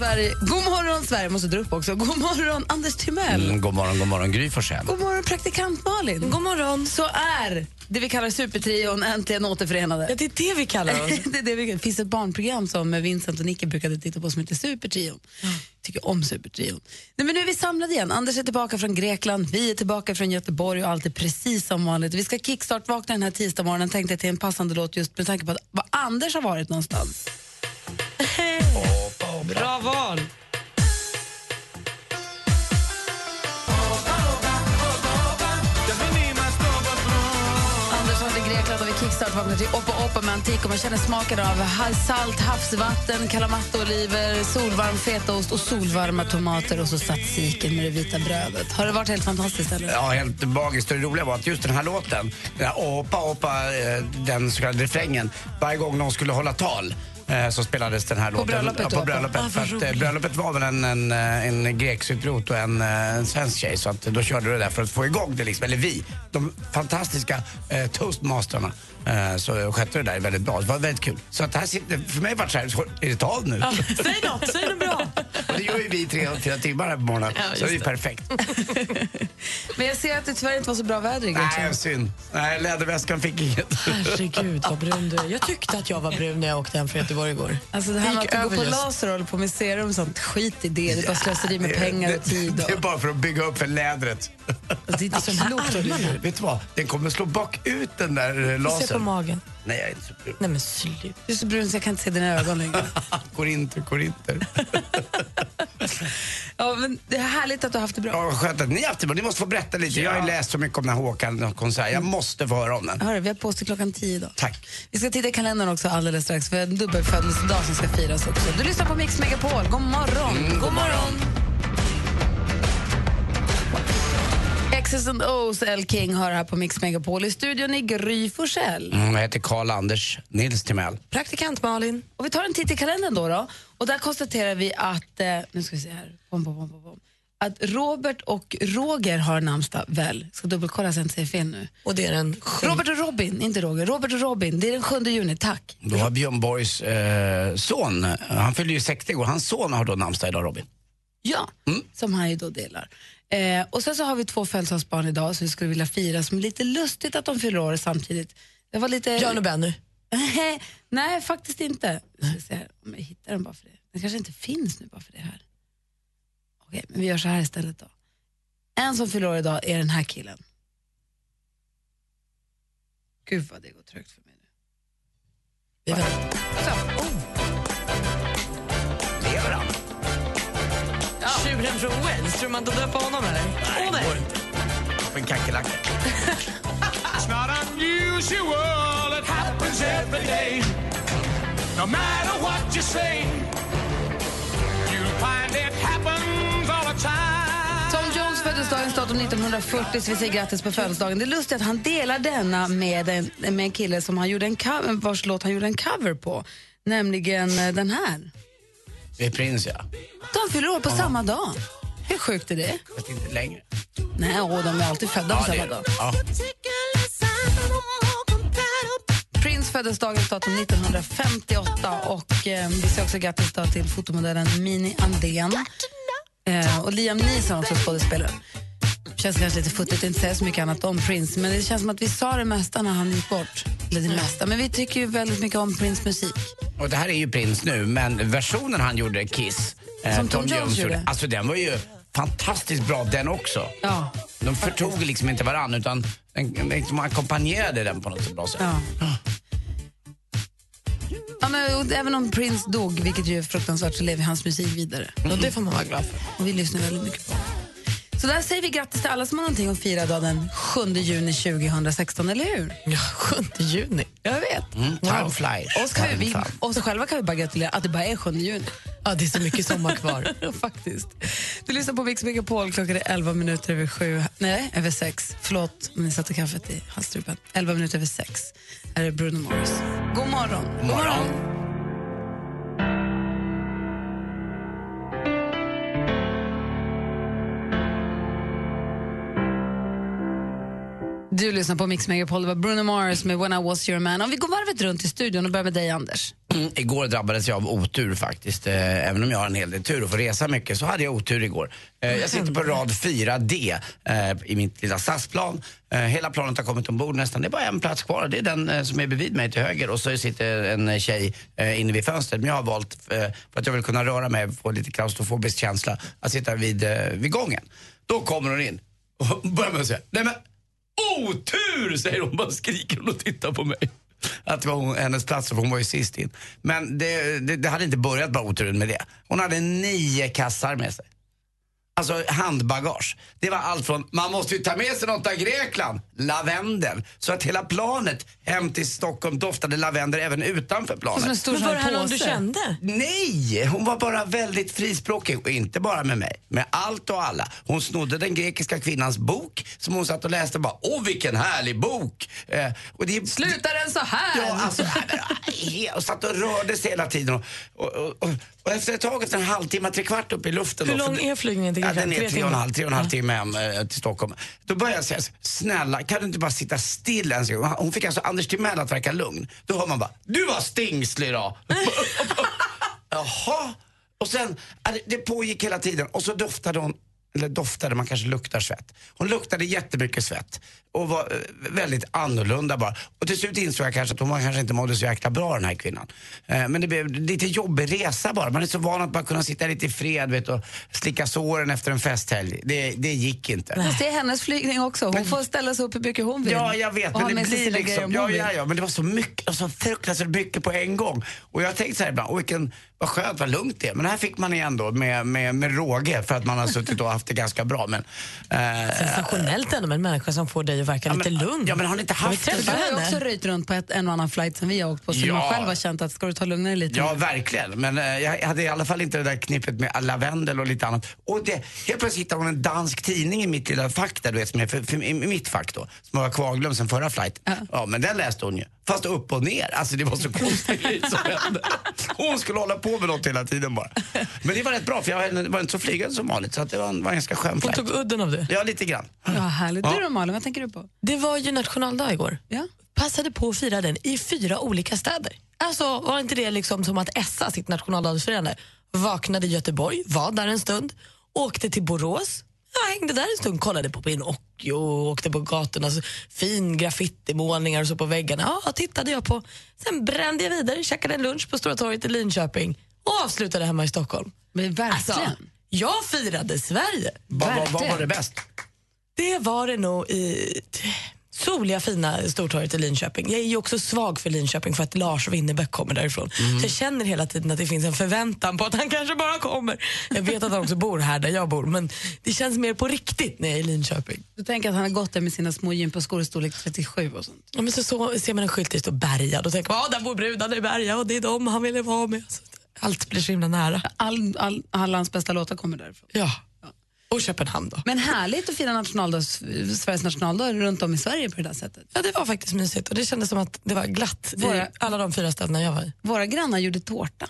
Sverige. God morgon, Sverige. måste dra upp också. God morgon, Anders Timell. Mm, god morgon, god morgon Gry Forssell. God morgon, praktikant Malin. God morgon. Så är det vi kallar supertrion äntligen återförenade. Ja, det är det vi kallar oss. det, är det, vi, det finns ett barnprogram som Vincent och Nicke brukade titta på som heter Supertrion. Tycker om Supertrion. Nej, men nu är vi samlade igen. Anders är tillbaka från Grekland, vi är tillbaka från Göteborg och allt är precis som vanligt. Vi ska kickstart-vakna den här tisdagsmorgonen tänkte jag till en passande låt just med tanke på att, var Anders har varit någonstans. Bra val. Anders har varit i Grekland och vi kickstart-vaknar till Oppa Oppa med antik och man känner smaken av salt havsvatten, kalamattoliver, solvarm fetaost och solvarma tomater och så tzatzikin med det vita brödet. Har det varit helt fantastiskt? Eller? Ja, helt magiskt. Det roliga var att just den här låten, den här Åpa Åpa, eh, den så kallade refrängen, varje gång någon skulle hålla tal så spelades den här låten. bröllopet Ja, på bröllopet. Ah, för att, eh, bröllopet var väl en, en, eh, en grek-cypriot och en, eh, en svensk tjej så att då körde du det där för att få igång det liksom. Eller vi, de fantastiska eh, toastmasterna. Eh, så skötte det där väldigt bra. Det var väldigt kul. Så att här sitter, för mig var det så här, är det tal nu? Säg något, säg något bra. Och det gör ju vi tre, fyra timmar här på morgonen. Ja, så det är ju perfekt. Men jag ser att det tyvärr inte var så bra väder i Grekland. Nej, synd. Nej, läderväskan fick inget. Herregud vad brun du. Jag tyckte att jag var brun när jag åkte hem från Göteborg igår. Alltså det här med att gå på laser och hålla på med serum och sånt, skit i det. Det är bara slöseri med pengar och tid. Det, det är bara för att bygga upp för lädret. alltså, det är inte så klokt. Vet du vad? Den kommer slå bak ut den där se på magen. Nej, jag är inte så brun. Nej men slut. Du är så brun så jag kan inte se dina ögon längre. Går inte, går inte. Ja, men det är härligt att du har haft det bra. Ja, skönt att ni har haft det bra. Ni måste få berätta lite. Jag har ju läst så mycket om den här Håkan-konserten. Jag måste få höra om den. Hörru, vi har på klockan tio idag. Tack. Vi ska titta i kalendern också alldeles strax för en dubbel födelsedag som ska firas också. Du lyssnar på Mix Megapol. God morgon! god morgon! X's and O's, L. King hör här på Mix Megapol. I studion i Gry Forssell. Mm, jag heter Karl-Anders Nils Timell. Praktikant Malin. Och vi tar en titt i kalendern då. då. Och där konstaterar vi att, eh, nu ska vi se här, bom, bom, bom, bom, att Robert och Roger har namnsdag väl. Ska dubbelkolla så jag inte säger fel nu. Och det är en Robert och Robin, inte Roger. Robert och Robin, det är den 7 juni, tack. Då har Björn Borgs eh, son, han fyller ju 60 år, hans son har då namnsdag idag Robin. Ja, som han ju då delar. Eh, och sen så har vi två födelsedagsbarn idag som vi skulle vilja fira som är lite lustigt att de fyller år samtidigt. Det var lite... Björn och Benny. Nej, faktiskt inte. Jag ska se om jag hittar den bara för det. Den kanske inte finns nu bara för det här. Okej, men vi gör så här istället då. En som fyller år idag är den här killen. Gud vad det går trögt för mig nu. Så, Tjuren från Wales, tror man inte döpa honom eller? Nej, Åh, det går inte. En kackerlacka. It's not unusual, it happens every day. No matter what you say, you'll find it happens all the time. Tom Jones föddes dagens datum 1940 så vi säger grattis på födelsedagen. Det är lustigt att han delar denna med en, med en kille som han gjorde en cover, vars låt han gjorde en cover på. Nämligen eh, den här. Det är prins ja. De fyller år på samma dag. Hur sjukt är det? Fast inte längre. Nej, åh, de är alltid födda på samma dag. Ja. Prince föddes dagens datum 1958 och eh, vi säger också grattis till fotomodellen Mini Andén. Eh, och Liam Neeson också skådespelare. Känns kanske lite futtigt att inte säga så mycket annat om Prince men det känns som att vi sa det mesta när han gick bort. Eller det mesta, men vi tycker ju väldigt mycket om Prince musik. Och det här är ju prins nu, men versionen han gjorde, Kiss, eh, Som Tom Jones gjorde. alltså den var ju fantastiskt bra den också. Ja. De förtog liksom inte varann utan liksom ackompanjerade den på något bra sätt. Ja. Ja, men, även om Prince dog, vilket ju är fruktansvärt, så lever hans musik vidare. Och det får man vara glad för. Och vi lyssnar väldigt mycket på. Så där säger vi grattis till alla som har någonting att fira då den 7 juni 2016, eller hur? Ja, 7 juni. Jag vet. Mm, time flies. Oss, kan vi, vi, flies. oss själva kan vi bara gratulera att det bara är 7 juni. Ja, det är så mycket sommar kvar. Faktiskt. Du lyssnar på Mix Megapol. Klockan är 11 minuter över sju. Nej, över sex. Förlåt om ni satte kaffet i halsstrupen. 11 minuter över sex. Här är Bruno Mars. God morgon. God morgon. Du lyssnar på Mix Megapol. Det var Bruno Mars med When I was your man. Om vi går varvet runt i studion och börjar med dig, Anders. Mm, igår drabbades jag av otur faktiskt. Eh, även om jag har en hel del tur och får resa mycket så hade jag otur igår. Eh, jag sitter på rad 4D eh, i mitt lilla SAS-plan. Eh, hela planet har kommit ombord nästan. Det är bara en plats kvar. Det är den eh, som är bredvid mig till höger och så sitter en tjej eh, inne vid fönstret. Men jag har valt, för att jag vill kunna röra mig och få lite klaustrofobisk känsla, att sitta vid, vid gången. Då kommer hon in och börjar med att säga, nej men otur säger hon, bara skriker hon och tittar på mig. Att det var hon, hennes plats, för hon var ju sist in. Men det, det, det hade inte börjat bara oturen med det. Hon hade nio kassar med sig. Alltså handbagage. Det var allt från, man måste ju ta med sig något av Grekland, lavendel. Så att hela planet hem till Stockholm doftade lavendel även utanför planet. Som en stor Men var det här någon du kände? Nej, hon var bara väldigt frispråkig och inte bara med mig, med allt och alla. Hon snodde den grekiska kvinnans bok som hon satt och läste och bara, åh vilken härlig bok! Eh, och det, Slutar den så här? Ja, alltså, och satt och rörde sig hela tiden. Och, och, och, och, efter ett tag, efter en halvtimme, tre kvart upp i luften. Hur då, lång är flygningen till ja, Grekland? Den är Tre och en halv, tre och en halv timme hem eh, till Stockholm. Då började jag säga, snälla kan du inte bara sitta still en sekund? Hon fick alltså Anders Timell att verka lugn. Då hör man bara, du var stingslig då. Jaha. Och sen, ja, det- det pågick hela tiden och så doftade hon, eller doftade, man kanske luktar svett. Hon luktade jättemycket svett och var eh, väldigt annorlunda bara. Och till slut insåg jag kanske att hon kanske inte mådde så jäkla bra den här kvinnan. Eh, men det blev lite jobbig resa bara. Man är så van att bara kunna sitta lite i fred vet, och slicka såren efter en festhelg. Det, det gick inte. Fast det är hennes flygning också. Hon får ställa sig upp hur mycket hon vill. Ja, jag vet. Och Men det blir liksom, om ja, ja, ja, men det var så mycket, och så fruktansvärt mycket på en gång. Och jag tänkte så här ibland, åh, vilken, vad skönt, vad lugnt det är. Men här fick man igen då med, med, med råge för att man har suttit och haft det ganska bra. Men, eh, Sensationellt ändå med en människa som får dig att verka Ja, lite men- lugn. ja, men har ni inte haft det Du har också röjt runt på ett, en och annan flight som vi har åkt på som Ja. man själv har känt att ska du ta lugnare lite Ja, nu? verkligen. Men eh, jag hade i alla fall inte det där knippet med lavendel och lite annat. Och det, helt plötsligt hittade hon en dansk tidning i mitt lilla fack där, du vet, som är för, för, i mitt fack då, som var kvarglömd sen förra flight. Ja. men den läste hon ju. Fast upp och ner. Alltså det var så konstigt grej som hände. Hon skulle hålla på med något hela tiden bara. Men det var rätt bra för jag var inte så flygande som vanligt så att det var en, var en ganska skön Hon flight. tog udden av det. Ja, lite grann. Ja, härligt. Du då Malin, vad tänker du på? Det var ju nationaldag igår. Ja. Passade på att fira den i fyra olika städer. Alltså var inte det liksom som att essa sitt nationaldagsfirande? Vaknade i Göteborg, var där en stund, åkte till Borås, jag hängde där en stund, kollade på Pinocchio, åkte på gatorna, så fin graffitimålningar och så på väggarna. Ja, tittade jag på. Sen brände jag vidare, käkade en lunch på Stora torget i Linköping och avslutade hemma i Stockholm. Men verkligen. Alltså, jag firade Sverige. Vad vad Verkligen. var det bäst? Det var det nog i soliga fina Stortorget i Linköping. Jag är ju också svag för Linköping för att Lars Winnerbäck kommer därifrån. Så jag känner hela tiden att det finns en förväntan på att han kanske bara kommer. Jag vet att han också bor här där jag bor men det känns mer på riktigt när jag är i Linköping. Du tänker att han har gått där med sina små gympaskor i storlek 37 och sånt. Ja, men så, så ser man en skylt där det står Berga och tänker man ah, där bor brudarna i Berga och det är dem han ville vara med. Så allt blir så himla nära. All, all, alla hans bästa låtar kommer därifrån. Ja. Och Köpenhamn då. Men härligt att fira nationaldag, Sveriges nationaldag runt om i Sverige på det där sättet. Ja, det var faktiskt mysigt och det kändes som att det var glatt i Våra- alla de fyra städerna jag var i. Våra grannar gjorde tårta.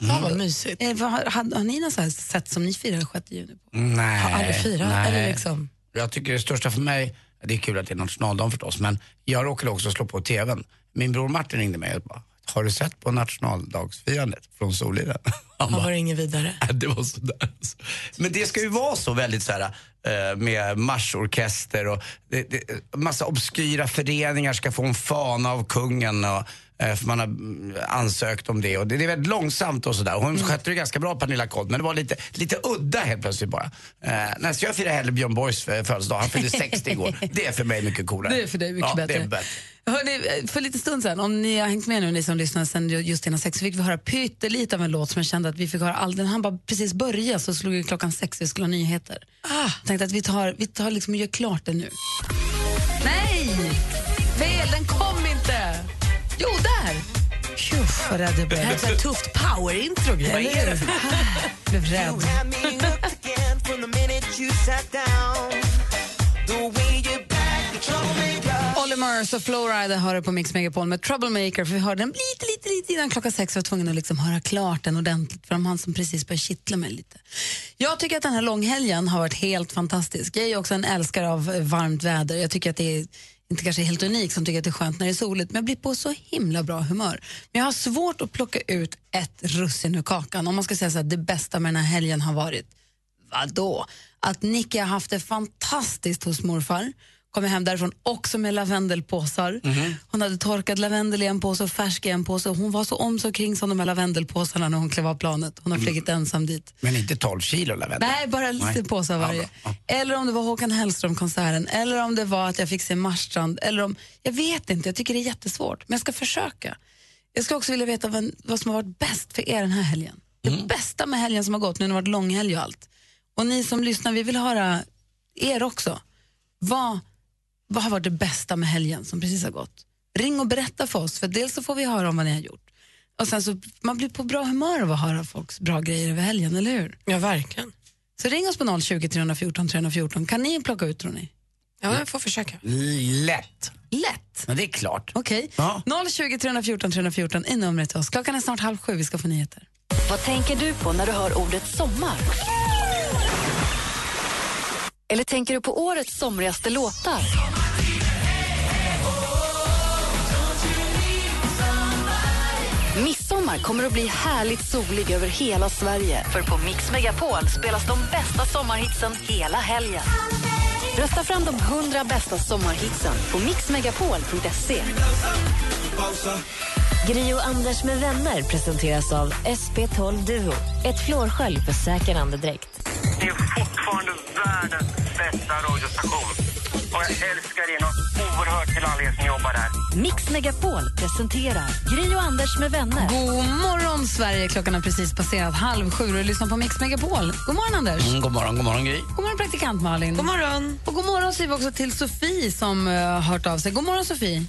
Ja, vad mysigt. Eh, vad, har, har, har ni något sätt som ni firar 6 juni på? Nej. Har aldrig firat. nej. Eller liksom. Jag tycker det största för mig, det är kul att det är nationaldagen förstås, men jag råkade också slå på TVn. Min bror Martin ringde mig och bara, har du sett på nationaldagsfirandet från Soliden? Han bara, var inget vidare. "Äh, det var sådär. Men det ska ju vara så väldigt så här, eh, med marschorkester och det, det, massa obskyra föreningar ska få en fana av kungen och för man har mm, ansökt om det och det, det är väldigt långsamt och sådär. Hon Mm. skötte det ganska bra, Pernilla Kodd, men det var lite, lite udda helt plötsligt bara. Eh, nästa jag firar hellre Björn Borgs eh, födelsedag, han fyllde 60 igår. Det är för mig mycket coolare. Det är för dig mycket ja, bättre. Det är bättre. Hörrni, för lite stund sen, om ni har hängt med nu, ni som lyssnar sen just innan sex, så fick vi höra pyttelite av en låt som jag kände att vi fick höra all den. Han bara precis började så slog ju klockan sex, vi skulle ha nyheter. Ah. Tänkte att vi tar, vi tar liksom och gör klart det nu. Nej! Fel, den kom inte! Jo, där! Tjoff, vad rädd jag Det här är blev. ett tufft power-intro. Vad är det? blev rädd. Olly Murs och Flowrider hör på Mix Megapol med Troublemaker. För vi hörde den lite, lite, lite innan klockan sex. Jag var tvungen att liksom höra klart den ordentligt för de han som precis började kittla mig lite. Jag tycker att den här långhelgen har varit helt fantastisk. Jag är också en älskare av varmt väder. Jag tycker att det är inte kanske helt unik som tycker att det är skönt när det är soligt, men jag blir på så himla bra humör. Men jag har svårt att plocka ut ett russin ur kakan. Om man ska säga så här, det bästa med den här helgen har varit Vadå? Att Nicky har haft det fantastiskt hos morfar. Kommer hem därifrån också med lavendelpåsar. Hon hade torkad lavendel i en påse och färsk i en påse. Hon var så om så kring som de här lavendelpåsarna när hon klev av planet. Hon har flugit ensam dit. Men inte 12 kilo lavendel. Nej, bara lite Nej. påsar Ja, varje. bra. Ja. Eller om det var Håkan Hellström-konserten, eller om det var att jag fick se Marstrand. Eller om, jag vet inte, jag tycker det är jättesvårt. Men jag ska försöka. Jag ska också vilja veta vad, vad som har varit bäst för er den här helgen. Det Mm. bästa med helgen som har gått, nu när det har varit långhelg och allt. Och ni som lyssnar, vi vill höra er också. Vad, vad har varit det bästa med helgen som precis har gått? Ring och berätta för oss, för dels så får vi höra om vad ni har gjort. Och sen så, man blir på bra humör av att höra folks bra grejer över helgen, eller hur? Ja, verkligen. Så ring oss på 020 314 314. Kan ni plocka ut tror ni? Ja, jag får försöka. Lätt. Lätt. Men det är klart. Okej. Ja. 020 314 314 är numret till oss. Klockan är snart halv sju, vi ska få nyheter. Vad tänker du på när du hör ordet sommar? Eller tänker du på årets somrigaste låtar? Midsommar kommer att bli härligt solig över hela Sverige. För på Mix Megapol spelas de bästa sommarhitsen hela helgen. Rösta fram de 100 bästa sommarhitsen på mixmegapol.se. Gri och Anders med vänner presenteras av SP12 Duo. Ett flårskölj för säker andedräkt. Det är fortfarande världens bästa radiostation. Och jag älskar er något oerhört till alla er som jobbar där. Mix Megapol presenterar Gri och Anders med vänner. God morgon, Sverige! Klockan har precis passerat halv sju och du lyssnar på Mix Megapol. God morgon, Anders. Mm, god morgon, god morgon Gry. God morgon, praktikant Malin. God morgon. Och god morgon säger vi också till Sofie som uh, har hört av sig. God morgon, Sofie.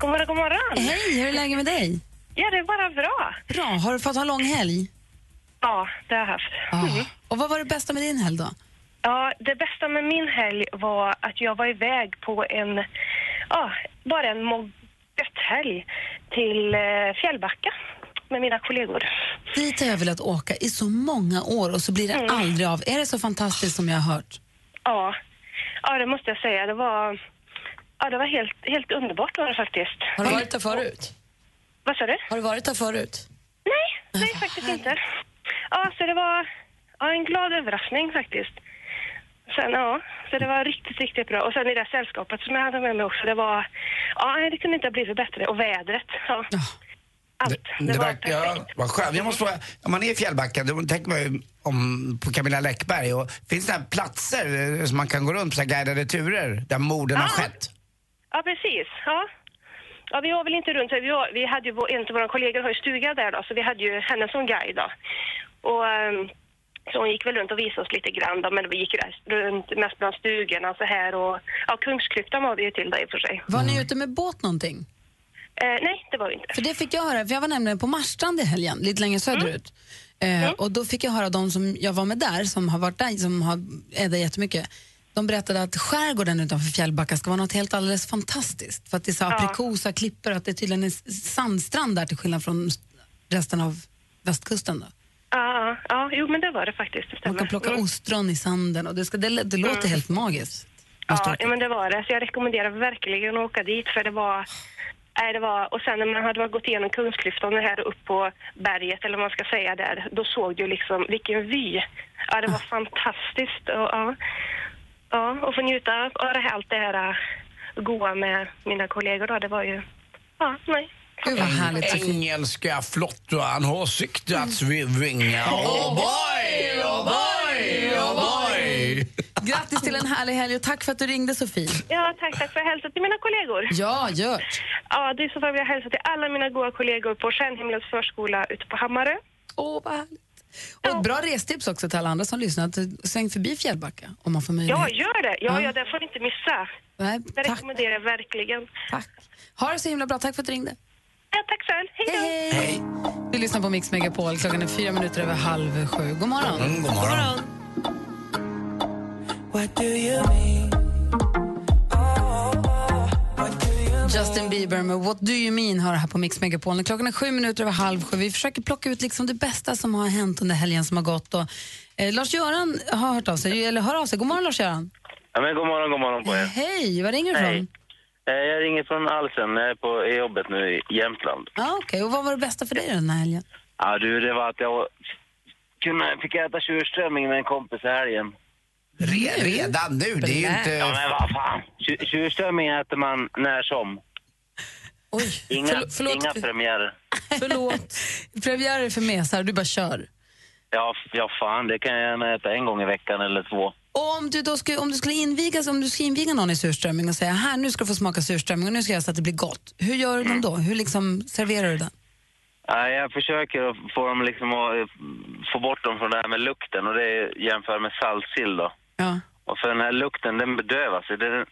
God morgon, god morgon. Hej, hur är läget med dig? Ja, det är bara bra. Bra. Har du fått ha lång helg? Ja, det har jag haft. Ah. Och vad var det bästa med din helg då? Ja, det bästa med min helg var att jag var iväg på en, ja, bara en helg till eh, Fjällbacka med mina kollegor. Dit har jag velat åka i så många år och så blir det Mm. aldrig av. Är det så fantastiskt som jag har hört? Ja, ja det måste jag säga. Det var, ja, det var helt, helt underbart var det faktiskt. Har du varit där förut? Vad sa du? Har du varit där förut? Nej, nej faktiskt inte. Ja, så det var ja, en glad överraskning faktiskt. Sen, ja, så det var riktigt, riktigt bra. Och sen i det här sällskapet som jag hade med mig också, det var, ja, det kunde inte ha blivit bättre. Och vädret, ja. Allt. Det, Det var verkar, ja, vad skönt. Jag måste fråga, om man är i fjällbacken, då tänker man ju om, på Camilla Läckberg. Och, finns det här platser eh, som man kan gå runt på så här guidade turer där morden har skett? Ja, precis. Ja. Ja, vi var väl inte runt, vi, var, vi hade ju, en av våra kollegor har ju stuga där då, så vi hade ju henne som guide då. Och, ehm, så hon gick väl runt och visade oss lite grann då, men vi gick runt mest bland stugorna så här och ja, Kungsklyftan var vi ju till där i och för sig. Var ni ute med båt någonting? Eh, nej, det var vi inte. För det fick jag höra, för jag var nämligen på Marstrand i helgen, lite längre söderut. Eh, Och då fick jag höra de som jag var med där, som har varit där, som har, är där jättemycket. De berättade att skärgården utanför Fjällbacka ska vara något helt alldeles fantastiskt. För att det är så Ja. aprikosa klippor och att det tydligen är sandstrand där till skillnad från resten av västkusten. Då. Ja, ja, jo men det var det faktiskt. Det Man kan plocka Mm. ostron i sanden och det, ska, det, det låter helt magiskt. Ja, ja, men det var det. Så jag rekommenderar verkligen att åka dit för det var... Nej, det var och sen när man hade gått igenom Kungsklyftan här upp på berget eller vad man ska säga där, då såg du liksom vilken vy. Ja, det var fantastiskt. Och, ja, ja, och få njuta av det här, allt det här äh, goa med mina kollegor då, det var ju... Ja, nej. Gud vad härligt Sofie. Engelska flottan har siktats vid vingar. Oh boy, oh boy, oh boy. Grattis till en härlig helg och tack för att du ringde Sofie. Ja, tack, tack för att jag hälsat till mina kollegor. Ja, gör. Ja, det är så vill jag hälsa till alla mina goda kollegor på Stjärnhimlens förskola ute på Hammarö. Åh, vad härligt. Och ett bra restips också till alla andra som lyssnar. Att sväng förbi Fjällbacka om man får möjlighet. Ja, gör det. Ja, Ja. ja, det får ni inte missa. Nej, Det tack. rekommenderar jag verkligen. Tack. Ha det så himla bra. Tack för att du ringde. Ja, tack själv. Hej då. Hej, hej. Du lyssnar på Mix Megapol. Klockan är fyra minuter över halv sju. God morgon. Mm, god morgon. What do you mean? Justin Bieber med What Do You Mean hör här på Mix Megapol. Klockan är sju minuter över halv sju. Vi försöker plocka ut liksom det bästa som har hänt under helgen som har gått. Och, eh, Lars-Göran har hört av sig, eller hör av sig. God morgon Lars-Göran. Ja, men god morgon, god morgon på er. Hej, var ringer du ifrån? Eh, Jag ringer från Alsen. Jag är på jobbet nu i Jämtland. Ah, Okej, och vad var det bästa för dig den här helgen? Ja, du, det var att jag kunde, fick äta tjurströmming med en kompis i helgen. Re, redan nu? Det är ju inte... Ja, men vad fan. Tjurströmming äter man när som. Oj, Inga, förlåt, förlåt, inga premiärer. Förlåt. Premiär är för mesar, du bara kör. Ja, f- ja, fan. Det kan jag gärna äta en gång i veckan eller två. Och om du då skulle, om du skulle invigas, om du skulle inviga någon i surströmming och säga här nu ska du få smaka surströmming och nu ska jag göra så att det blir gott. Hur gör du den då? Hur liksom serverar du den? Ja, jag försöker att få dem liksom att eh, få bort dem från det här med lukten och det är jämför med saltsill då. Ja. Och för den här lukten, den bedövas. Det,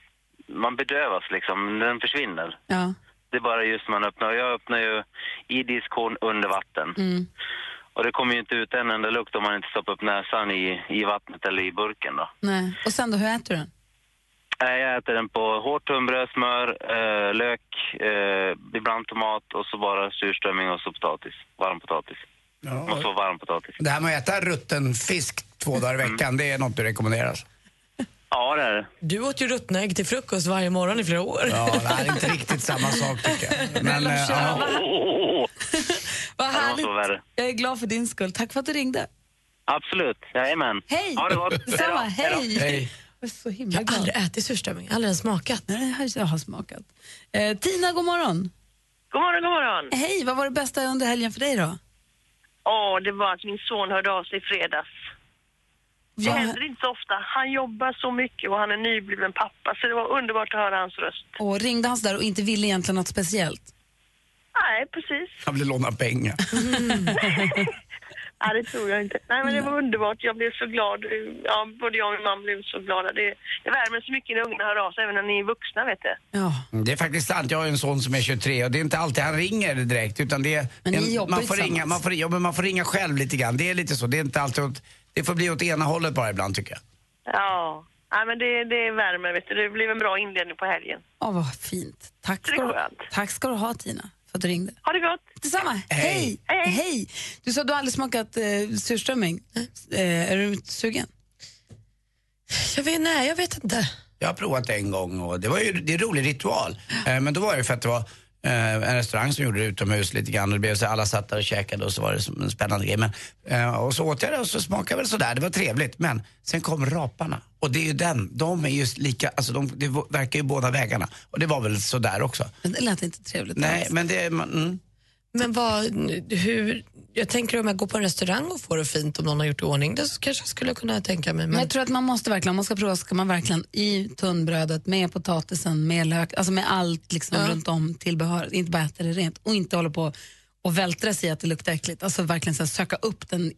man bedövas liksom, den försvinner. Ja. Det är bara just man öppnar. Jag öppnar ju i diskon under vatten. Mm. Och det kommer ju inte ut en enda lukt om man inte stoppar upp näsan i, i vattnet eller i burken då. Nej. Och sen då, hur äter du den? Jag äter den på hårt tunnbröd, smör, eh, lök, eh, ibland tomat och så bara surströmming och så potatis. Varm potatis. Måste vara varm potatis. Det här med att äta rutten fisk två dagar i veckan, det är något du rekommenderar? alltså? Ja, det är det. Du åt ju ruttna ägg till frukost varje morgon i flera år. Ja, det här är inte riktigt samma sak tycker jag. Men, eh, ja. vad, härligt. Jag är glad för din skull. Tack för att du ringde. Absolut. Jajamän. Hej! Ha det gott. Samma, Hej hej! Hej. Jag är så himla Jag har glad. aldrig ätit surströmming, aldrig ens smakat. Nej, jag har smakat. Eh, Tina, god morgon. God morgon, god morgon. Hej, vad var det bästa under helgen för dig då? Åh, det var att min son hörde av sig i fredags. Det Vad- händer inte så ofta. Han jobbar så mycket och han är nybliven pappa, så det var underbart att höra hans röst. Och ringde han så där och inte ville egentligen något speciellt? Nej, precis. Han vill låna pengar. Nej, det tror jag inte. Nej, men det var underbart. Jag blev så glad. Ja, både jag och min man blev så glada. Det, det värmer så mycket när ungarna hör av sig, även när ni är vuxna, vet du. Ja. Det är faktiskt sant. Jag har en son som är 23 och det är inte alltid han ringer direkt utan det är... Men ni jobbar man, får ringa, man, får, ja, men man får ringa själv lite grann. Det är lite så. Det är inte alltid åt, Det får bli åt ena hållet bara ibland tycker jag. Ja. Nej, men det, det värmer, vet du. Det blev en bra inledning på helgen. Åh, vad fint. Tack ska, du, tack ska du ha, Tina, att du ringde. Ha det gott! Detsamma. Hej! Hej. Hej! Du sa att du aldrig smakat eh, surströmming. Eh, är du sugen? Jag vet, nej, jag vet inte. Jag har provat det en gång och det var ju det är en rolig ritual. Eh, men då var det för att det var eh, en restaurang som gjorde det utomhus lite grann det blev så alla satt där och käkade och så var det som en spännande grej. Men, eh, och så åt jag det och så smakade väl sådär, det var trevligt. Men sen kom raparna och det är ju den, de är ju lika, alltså de, det verkar ju båda vägarna. Och det var väl sådär också. Men det lät inte trevligt Nej, alls. men det, man, mm. Men vad, hur, jag tänker om jag går på en restaurang och får det fint om någon har gjort i ordning, det kanske jag skulle kunna tänka mig. Men Men jag tror att man måste verkligen, om man ska prova ska man verkligen i tunnbrödet med potatisen, med lök, alltså med allt liksom Ja. runt om tillbehör, inte bara äta det rent och inte hålla på och vältra sig i att det luktar äckligt. Alltså verkligen så här, söka upp den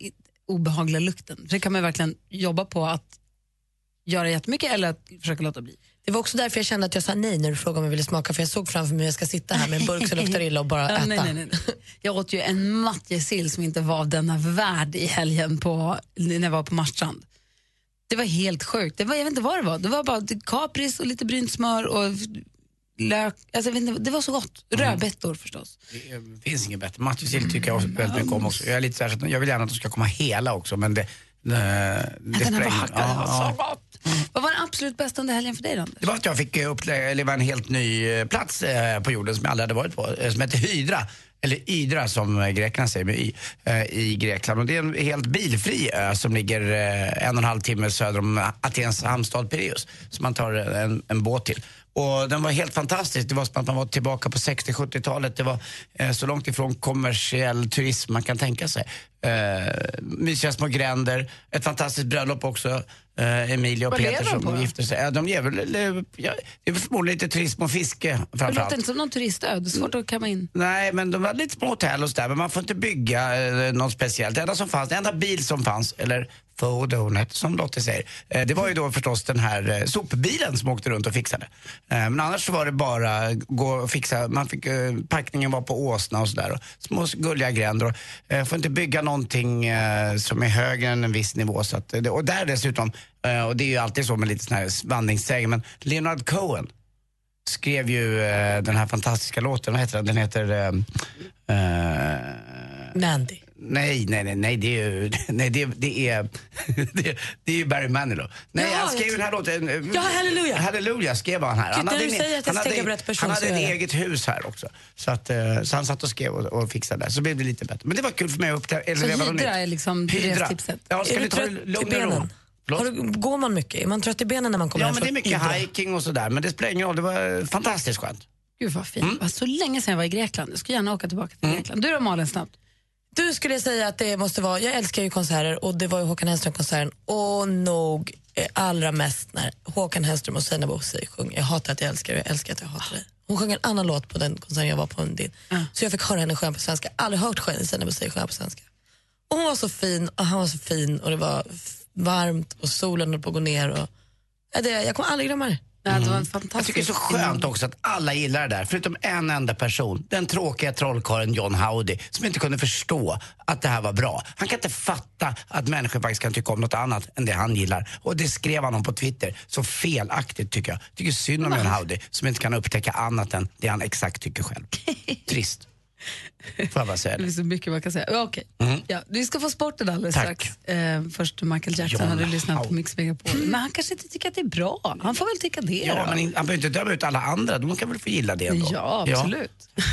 obehagliga lukten. För det kan man verkligen jobba på att göra jättemycket eller att försöka låta bli. Det var också därför jag kände att jag sa nej när du frågade om jag ville smaka, för jag såg framför mig att jag ska sitta här med en burk som luktar illa och bara Ja, äta. nej, nej, nej, nej. Jag åt ju en matjessill som inte var av denna värld i helgen på, när jag var på Marstrand. Det var helt sjukt. Det var, jag vet inte vad det var. Det var bara kapris och lite brynt smör och lök. Alltså, jag vet inte, det var så gott. Rödbetor förstås. det finns inget bättre. Matjessill tycker jag också väldigt mycket om också. Jag, är lite att jag vill gärna att de ska komma hela också men det... det, det Den här var hackad, den var Ja, så ja. Vad var det absolut bästa under helgen för dig då, Anders? Det var att jag fick eh, uppleva eh, en helt ny eh, plats på jorden som jag aldrig hade varit på, som heter Hydra. eller Ydra som grekerna säger med y, eh, i Grekland. Och det är en helt bilfri ö som ligger eh, en och en halv timme söder om Atens hamnstad Pireus. Som man tar en, en båt till. Och den var helt fantastisk. Det var som att man var tillbaka på 60-70-talet. Det var eh, så långt ifrån kommersiell turism man kan tänka sig. Eh, mysiga små gränder, ett fantastiskt bröllop också. Eh, Emilia och Vad Peter som på då? gifte sig. Ja, de ger väl, ja, det är förmodligen lite turism och fiske Det framförallt. låter inte som någon turistö. Det är svårt att kamma in. Nej, men de hade lite små hotell och sådär. Men man får inte bygga eh, något speciellt. Det enda som fanns, den enda bil som fanns, eller fordonet som Lottie säger, eh, det var ju då förstås den här eh, sopbilen som åkte runt och fixade. Eh, men annars så var det bara gå och fixa, man fick, eh, packningen var på åsna och sådär. Små gulliga gränder. Och, eh, får inte bygga någonting eh, som är högre än en viss nivå. Så att, eh, och där dessutom, eh, och det är ju alltid så med lite sådana här vandringssägen, men Leonard Cohen skrev ju den här fantastiska låten, vad heter den? Den heter... Eh, Mandy. Nej, nej, nej, nej, det är ju, nej, det, det är, det, det är ju Barry Manilow. Nej, Jaha, han skrev den här låten. eh, Ja, Halleluja. Halleluja skrev han här. Han hade, en- han han ett eget hus här också. Så, att, eh, så han satt och skrev och, och fixade det. Så blev det lite bättre. Men det var kul för mig att eller Så Hydra nytt. är liksom restipset. Ja, ska är vi du ta det trött i lugn och ro? du, går man mycket? Är man trött i benen när man kommer Ja, men det är mycket Hydra? hiking och sådär. Men det spelar ingen roll. Det var fantastiskt skönt. Gud vad fint. Det var så länge sedan jag var i Grekland. Jag skulle gärna åka tillbaka Mm. till Grekland. Du då Malin, snabbt? Du skulle säga att det måste vara, jag älskar ju konserter och det var ju Håkan Hellström-konserten och nog eh, allra mest när Håkan Hellström och Seinabo Hussein sjunger Jag hatar att jag älskar dig, jag älskar att jag hatar dig. Hon sjöng en annan låt på den konserten jag var på än din. Så jag fick höra henne sjunga på svenska. Aldrig hört Seinabo Hussein sjunga på svenska. Och hon var så fin och han var så fin och det var varmt och solen höll på att gå ner. Och, det, jag kommer aldrig glömma det. Ja, det var en Jag fantastisk tycker det är så skönt också att alla gillar det där, förutom en enda person. Den tråkiga trollkarlen John Howdy, som inte kunde förstå att det här var bra. Han kan inte fatta att människor faktiskt kan tycka om något annat än det han gillar. Och det skrev han om på Twitter. Så felaktigt tycker jag. Tycker synd om John Howdy, som inte kan upptäcka annat än det han exakt tycker själv. Trist. Får jag bara säga Det det. finns så mycket man kan säga. Ja, Okej. Mm. Ja, vi ska få sporten alldeles Tack. strax. Eh, först Michael Jackson John hade lyssnat på. Mix Megapol. Men han kanske inte tycker att det är bra. Han får väl tycka det Ja, då. men han behöver inte döma ut alla andra. De kan väl få gilla det ändå. Ja, absolut.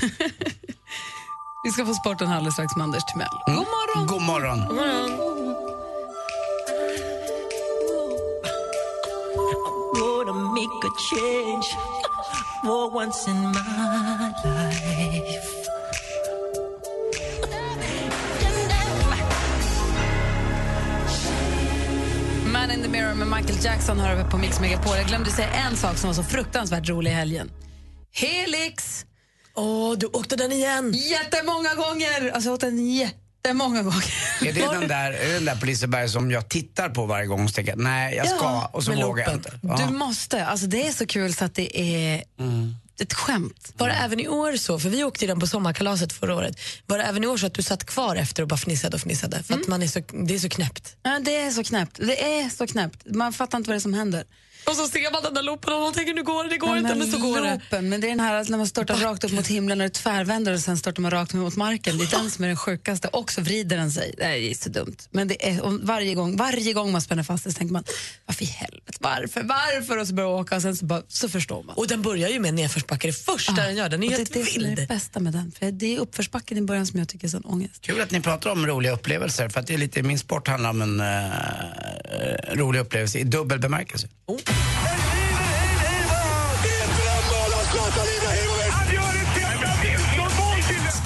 vi ska få sporten alldeles strax med Anders Timell. God morgon! Mm. God morgon. God morgon. make a change for once in my life. Man in the mirror med Michael Jackson hör på Mix Megapol. Jag glömde säga en sak som var så fruktansvärt rolig i helgen. Helix! Åh, du åkte den igen. Jättemånga gånger! Alltså jag åt den jättemånga gånger. Är det den där, är det den där på Liseberg som jag tittar på varje gång och tänker nej jag ska Ja, och så vågar jag inte? Ja. Du måste. Alltså det är så kul så att det är ett skämt. Var det även i år så, för vi åkte den på sommarkalaset förra året, var det även i år så att du satt kvar efter och bara fnissade och fnissade? För att man är så, det är så knäppt. Ja, det är så knäppt. Det är så knäppt. Man fattar inte vad det är som händer. Och så ser man den där loopen och man tänker nu går det, det går Nej, inte, men så går det. loopen, men det är den här alltså, när man störtar rakt upp mot himlen och det tvärvänder och sen störtar man rakt mot marken. Det är den som är den sjukaste. Och så vrider den sig. Det är så dumt. Men det är, varje, gång, varje gång man spänner fast det så tänker man varför i helvete, varför, varför? Och så börjar man åka och sen så, bara, så förstår man. Och den börjar ju med nedförsbacke, det första den gör, den är Och helt det är det är det vild. bästa med den. För det är uppförsbacken i början som jag tycker är sån ångest. Kul att ni pratar om roliga upplevelser för att det är lite, min sport handlar om en eh, rolig upplevelse i dubbel bemärkelse. Hey,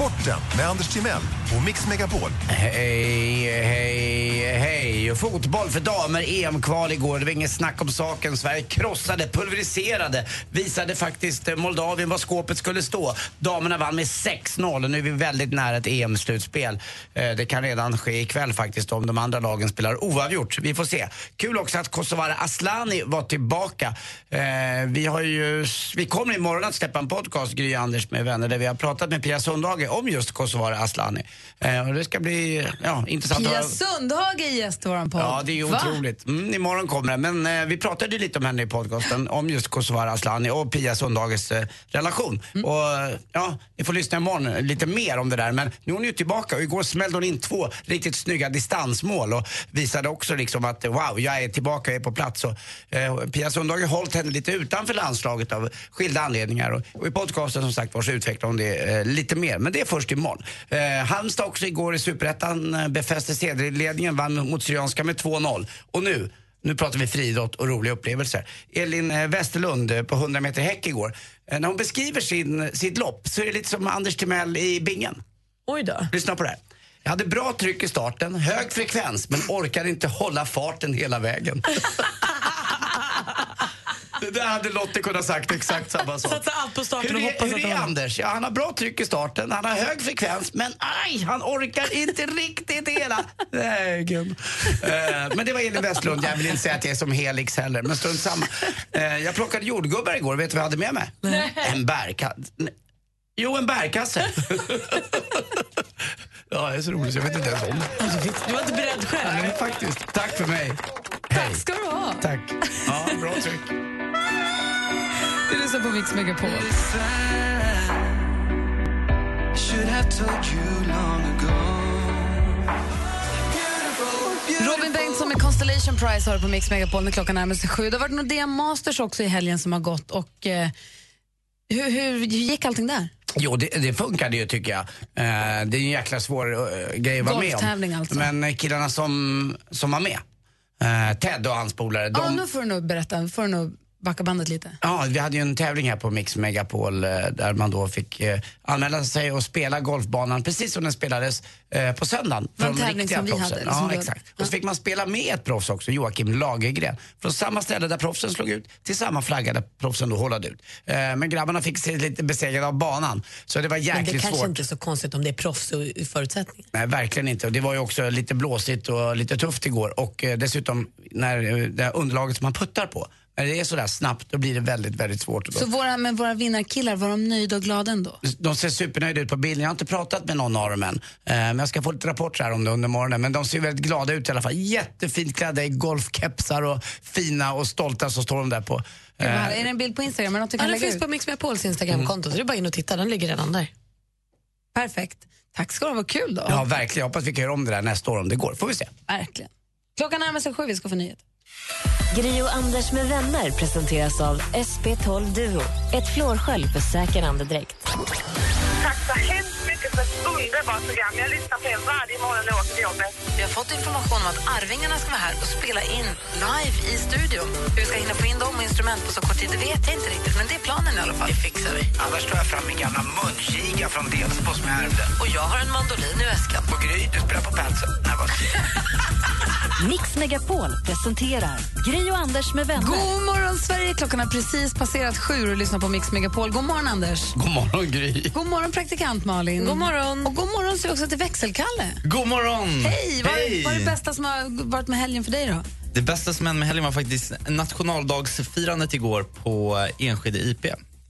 Sporten med Anders Timell och Mix Megapol. Hej, hej, hej. Fotboll för damer, EM-kval igår. Det var inget snack om saken. Sverige krossade, pulveriserade, visade faktiskt eh, Moldavien var skåpet skulle stå. Damerna vann med 6-0 och nu är vi väldigt nära ett EM-slutspel. Eh, det kan redan ske ikväll faktiskt om de andra lagen spelar oavgjort. Vi får se. Kul också att Kosovare Asllani var tillbaka. Eh, vi, har ju, vi kommer imorgon att släppa en podcast, Gry Anders med vänner, där vi har pratat med Pia Sundhage om just Kosovare Asllani. Eh, Och det ska bli ja, intressant Pia Sundhage är gäst i vår podd. Ja, det är otroligt. Mm, imorgon kommer det. Men eh, vi pratade lite om henne i podcasten, om just Kosovare Asllani och Pia Sundhages eh, relation. Mm. Och eh, ja, ni får lyssna imorgon lite mer om det där. Men nu är hon ju tillbaka och igår smällde hon in två riktigt snygga distansmål och visade också liksom att wow, jag är tillbaka, jag är på plats. Och, eh, Pia Sundhage har hållit henne lite utanför landslaget av skilda anledningar. Och, och i podcasten som sagt var så utvecklar hon det eh, lite mer. Men det är först imorgon. Eh, Halmstad också igår i Superettan eh, befäste sedelledningen, vann mot Syrianska med 2-0. Och nu nu pratar vi friidrott och roliga upplevelser. Elin eh, Westerlund eh, på 100 meter häck igår. Eh, När hon beskriver sin, sitt lopp så är det lite som Anders Timell i bingen. Oj då. Lyssna på det här. Jag hade bra tryck i starten, hög frekvens men orkade inte hålla farten hela vägen. Det där hade Lotte kunnat sagt exakt samma sak. Satsa allt på starten Hur och hoppas hur att är håller. Anders? Ja, han har bra tryck i starten, han har hög frekvens, men aj, han orkar inte riktigt hela vägen. Eh, men det var Elin Westlund, jag vill inte säga att jag är som Helix heller, men strunt samma. Eh, jag plockade jordgubbar igår, vet du vad jag hade med mig? En bärkasse. Jo, en bärkasse. ja, det är så roligt så jag vet inte ens om det. Du var inte beredd själv. Nej, faktiskt. Tack för mig. Hej. ska du ha. Tack. Ja, bra tryck. Du lyssnar på Mix Megapol. Robin Bengtsson med Constellation Prize har på Mix Megapol när klockan närmar sig sju. Det har varit Nordea Masters också i helgen som har gått. Och, eh, hur, hur, gick allting där? Jo, det, det funkade ju tycker jag. Eh, det är en jäkla svår uh, grej att vara med om. alltså. Men eh, killarna som, som var med, eh, Ted och hans polare, de, Ja, nu får du nog berätta. får du nog backa bandet lite. Ja, vi hade ju en tävling här på Mix Megapol eh, där man då fick eh, anmäla sig och spela golfbanan precis som den spelades eh, på söndagen. Var en tävling som vi proffsen. hade, Ja, du- exakt. Och så fick man spela med ett proffs också, Joakim Lagergren. Från samma ställe där proffsen slog ut till samma flagga där proffsen då hållade ut. Men grabbarna fick sig lite besegrade av banan. Så det var Men jäkligt det kanske svårt. inte är så konstigt om det är proffs och förutsättningar. Nej, verkligen inte. Och det var ju också lite blåsigt och lite tufft igår. Och dessutom, när det underlaget som man puttar på, när det är sådär snabbt, då blir det väldigt, väldigt svårt. Då- Så våra, men våra vinnarkillar, var de nöjda och glada ändå? de ser supernöjda ut på bilden. Jag har inte pratat med någon av dem än. Eh, men jag ska få lite rapporter här om det under morgonen. Men de ser väldigt glada ut i alla fall. Jättefint klädda i golfkepsar och fina och stolta så står de där på. Vad Eh. Är det en bild på Instagram? Något du Ja, den lägga finns ut? på Mix Megapols Instagramkonto, så det är bara in och titta. Den ligger redan där. Perfekt. Tack ska du ha, vad kul då. ja, verkligen. Jag hoppas vi kan göra om det där nästa år om det går. Får vi se. Verkligen. Klockan närmar sig sju, vi ska få nyheter. Grio Anders med vänner presenteras av SP12 Duo. Ett flårskölj för säker andedräkt. Tack så hemskt mycket för ett underbart program. Jag lyssnar på er varje morgon när jag åker till jobbet. Vi har fått information om att Arvingarna ska vara här och spela in live i studion. Hur vi ska hinna få in dem och instrument på så kort tid, det vet jag inte riktigt. Men det är planen i alla fall. Det fixar vi. Annars tar jag fram min gamla munkiga från Delsbo som jag ärvde. Och jag har en mandolin i väskan. Och Gry, du spelar på vad- Mix Megapol presenterar Gri och Anders med vänner. God morgon, Sverige! Klockan har precis passerat sju och lyssnar på Mix Megapol. God morgon, Anders. God morgon, Gry. God morgon, praktikant Malin. God morgon. Och god morgon säger också till växelkalle. God morgon! Hej! Vad Hej! vad är det bästa som har varit med helgen för dig då? Det bästa som hände med helgen var faktiskt nationaldagsfirandet igår på Enskede IP.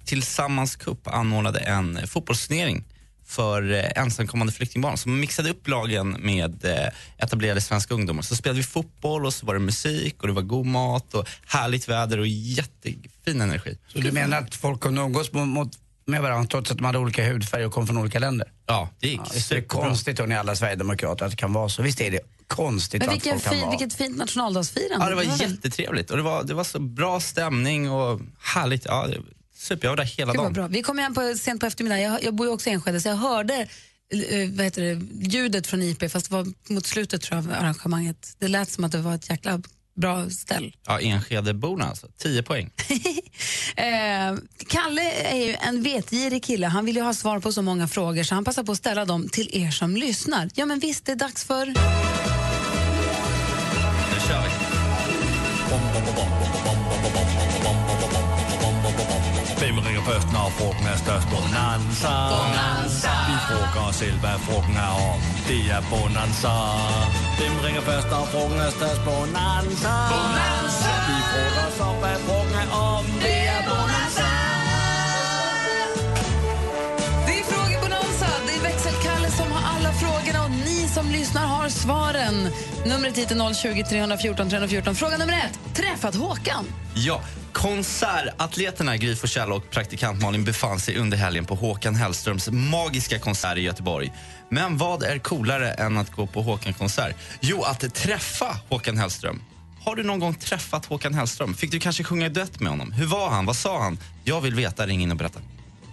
Tillsammans Cup anordnade en fotbollsturnering för eh, ensamkommande flyktingbarn som mixade upp lagen med eh, etablerade svenska ungdomar. Så spelade vi fotboll och så var det musik och det var god mat och härligt väder och jättefin energi. Så du menar att folk kunde umgås mot, med varandra trots att de hade olika hudfärg och kom från olika länder? Ja, det gick Ja, visst är det konstigt hörni alla sverigedemokrater att det kan vara så. Visst är det konstigt Men att folk kan fin, vara... vilket fint nationaldagsfirande. Ja, det var väl- jättetrevligt och det var, det var så bra stämning och härligt. Ja, det, super, jag var där hela dagen. bra. Vi kom hem på, sent på eftermiddagen. Jag, jag bor ju också i Enskede så jag hörde eh, vad heter det, ljudet från IP fast det var mot slutet tror jag, av arrangemanget. Det lät som att det var ett jäkla bra ställ. Ja, Enskedeborna alltså. 10 poäng. Eh, Kalle är ju en vetgirig kille. Han vill ju ha svar på så många frågor så han passar på att ställa dem till er som lyssnar. Ja men visst, det är dags för... når frugten er størst? Bonanza. Bonanza. Vi frågar os selv, hvad frugten er om. Det er Bonanza. Hvem ringer først, når frugten er størst? Bonanza. Bonanza. Vi frågar os om, hvad frugten er om. Det er lyssnar har svaren. Numret hit är 020 314 314. Fråga nummer ett. Träffat Håkan? Ja, konsertatleterna Gry Forssell och praktikant Malin befann sig under helgen på Håkan Hellströms magiska konsert i Göteborg. Men vad är coolare än att gå på Håkan-konsert? Jo, att träffa Håkan Hellström. Har du någon gång träffat Håkan Hellström? Fick du kanske sjunga duett med honom? Hur var han? Vad sa han? Jag vill veta. Ring in och berätta.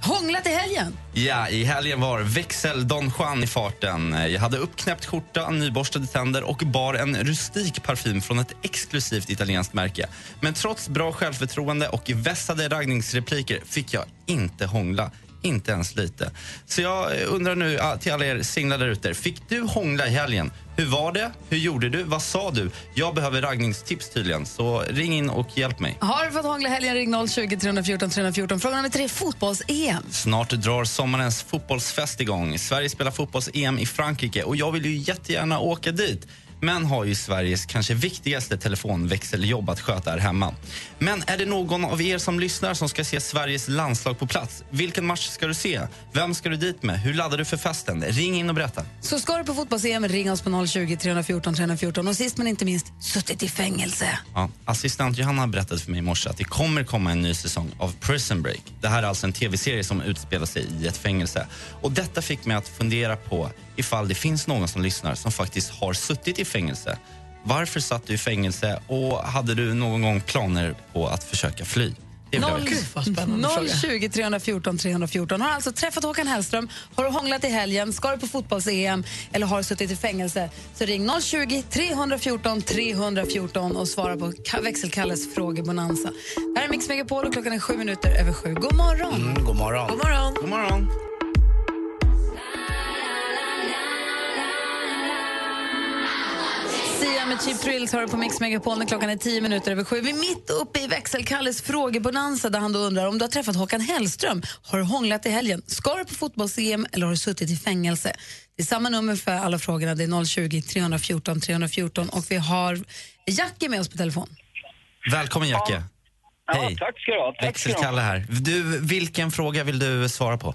Hånglat i helgen? Ja, i helgen var växel Don Juan i farten. Jag hade uppknäppt skjorta, nyborstade tänder och bar en rustik parfym från ett exklusivt italienskt märke. Men trots bra självförtroende och vässade raggningsrepliker fick jag inte hångla. Inte ens lite. Så jag eh, undrar nu till alla er singlar där ute. Fick du hångla i helgen? Hur var det? Hur gjorde du? Vad sa du? Jag behöver raggningstips tydligen, så ring in och hjälp mig. Har du fått hångla helgen? Ring 020 314 314. Fråga nummer tre. Fotbolls-EM. Snart drar sommarens fotbollsfest igång. Sverige spelar fotbolls-EM i Frankrike och jag vill ju jättegärna åka dit men har ju Sveriges kanske viktigaste telefonväxeljobb att sköta här hemma. Men är det någon av er som lyssnar som ska se Sveriges landslag på plats? Vilken match ska du se? Vem ska du dit med? Hur laddar du för festen? Ring in och berätta. Så ska du på fotbolls-EM, ring oss på 020 314 314. Och sist men inte minst, suttit i fängelse. Ja, assistent Johanna berättade för mig i morse att det kommer komma en ny säsong av Prison Break. Det här är alltså en tv-serie som utspelar sig i ett fängelse. Och Detta fick mig att fundera på ifall det finns någon som lyssnar som faktiskt har suttit i fängelse. Varför satt du i fängelse och hade du någon gång planer på att försöka fly? Det vill jag veta. Noll- 020 314 314. Har alltså träffat Håkan Hellström, har du hånglat i helgen, ska du på fotbolls-EM eller har du suttit i fängelse så ring 020 314 314 och svara på Ka- växelkalles frågebonanza. Det här är Mix Megapol och klockan är sju minuter över sju. God morgon! Mm, god morgon. God morgon! God morgon. Med Cheap Thrills hör på Mix Megapol när klockan är tio minuter över sju. Vi är mitt uppe i växelkalles frågebonanza där han då undrar om du har träffat Håkan Hellström. Har du hånglat i helgen? Ska du på fotbolls-EM eller har du suttit i fängelse? Det är samma nummer för alla frågorna. Det är 020 314 314 och vi har Jackie med oss på telefon. Välkommen Jacke. Hej. tack ska du ha. Tack ska du ha. Växelkalle här. Du, vilken fråga vill du svara på?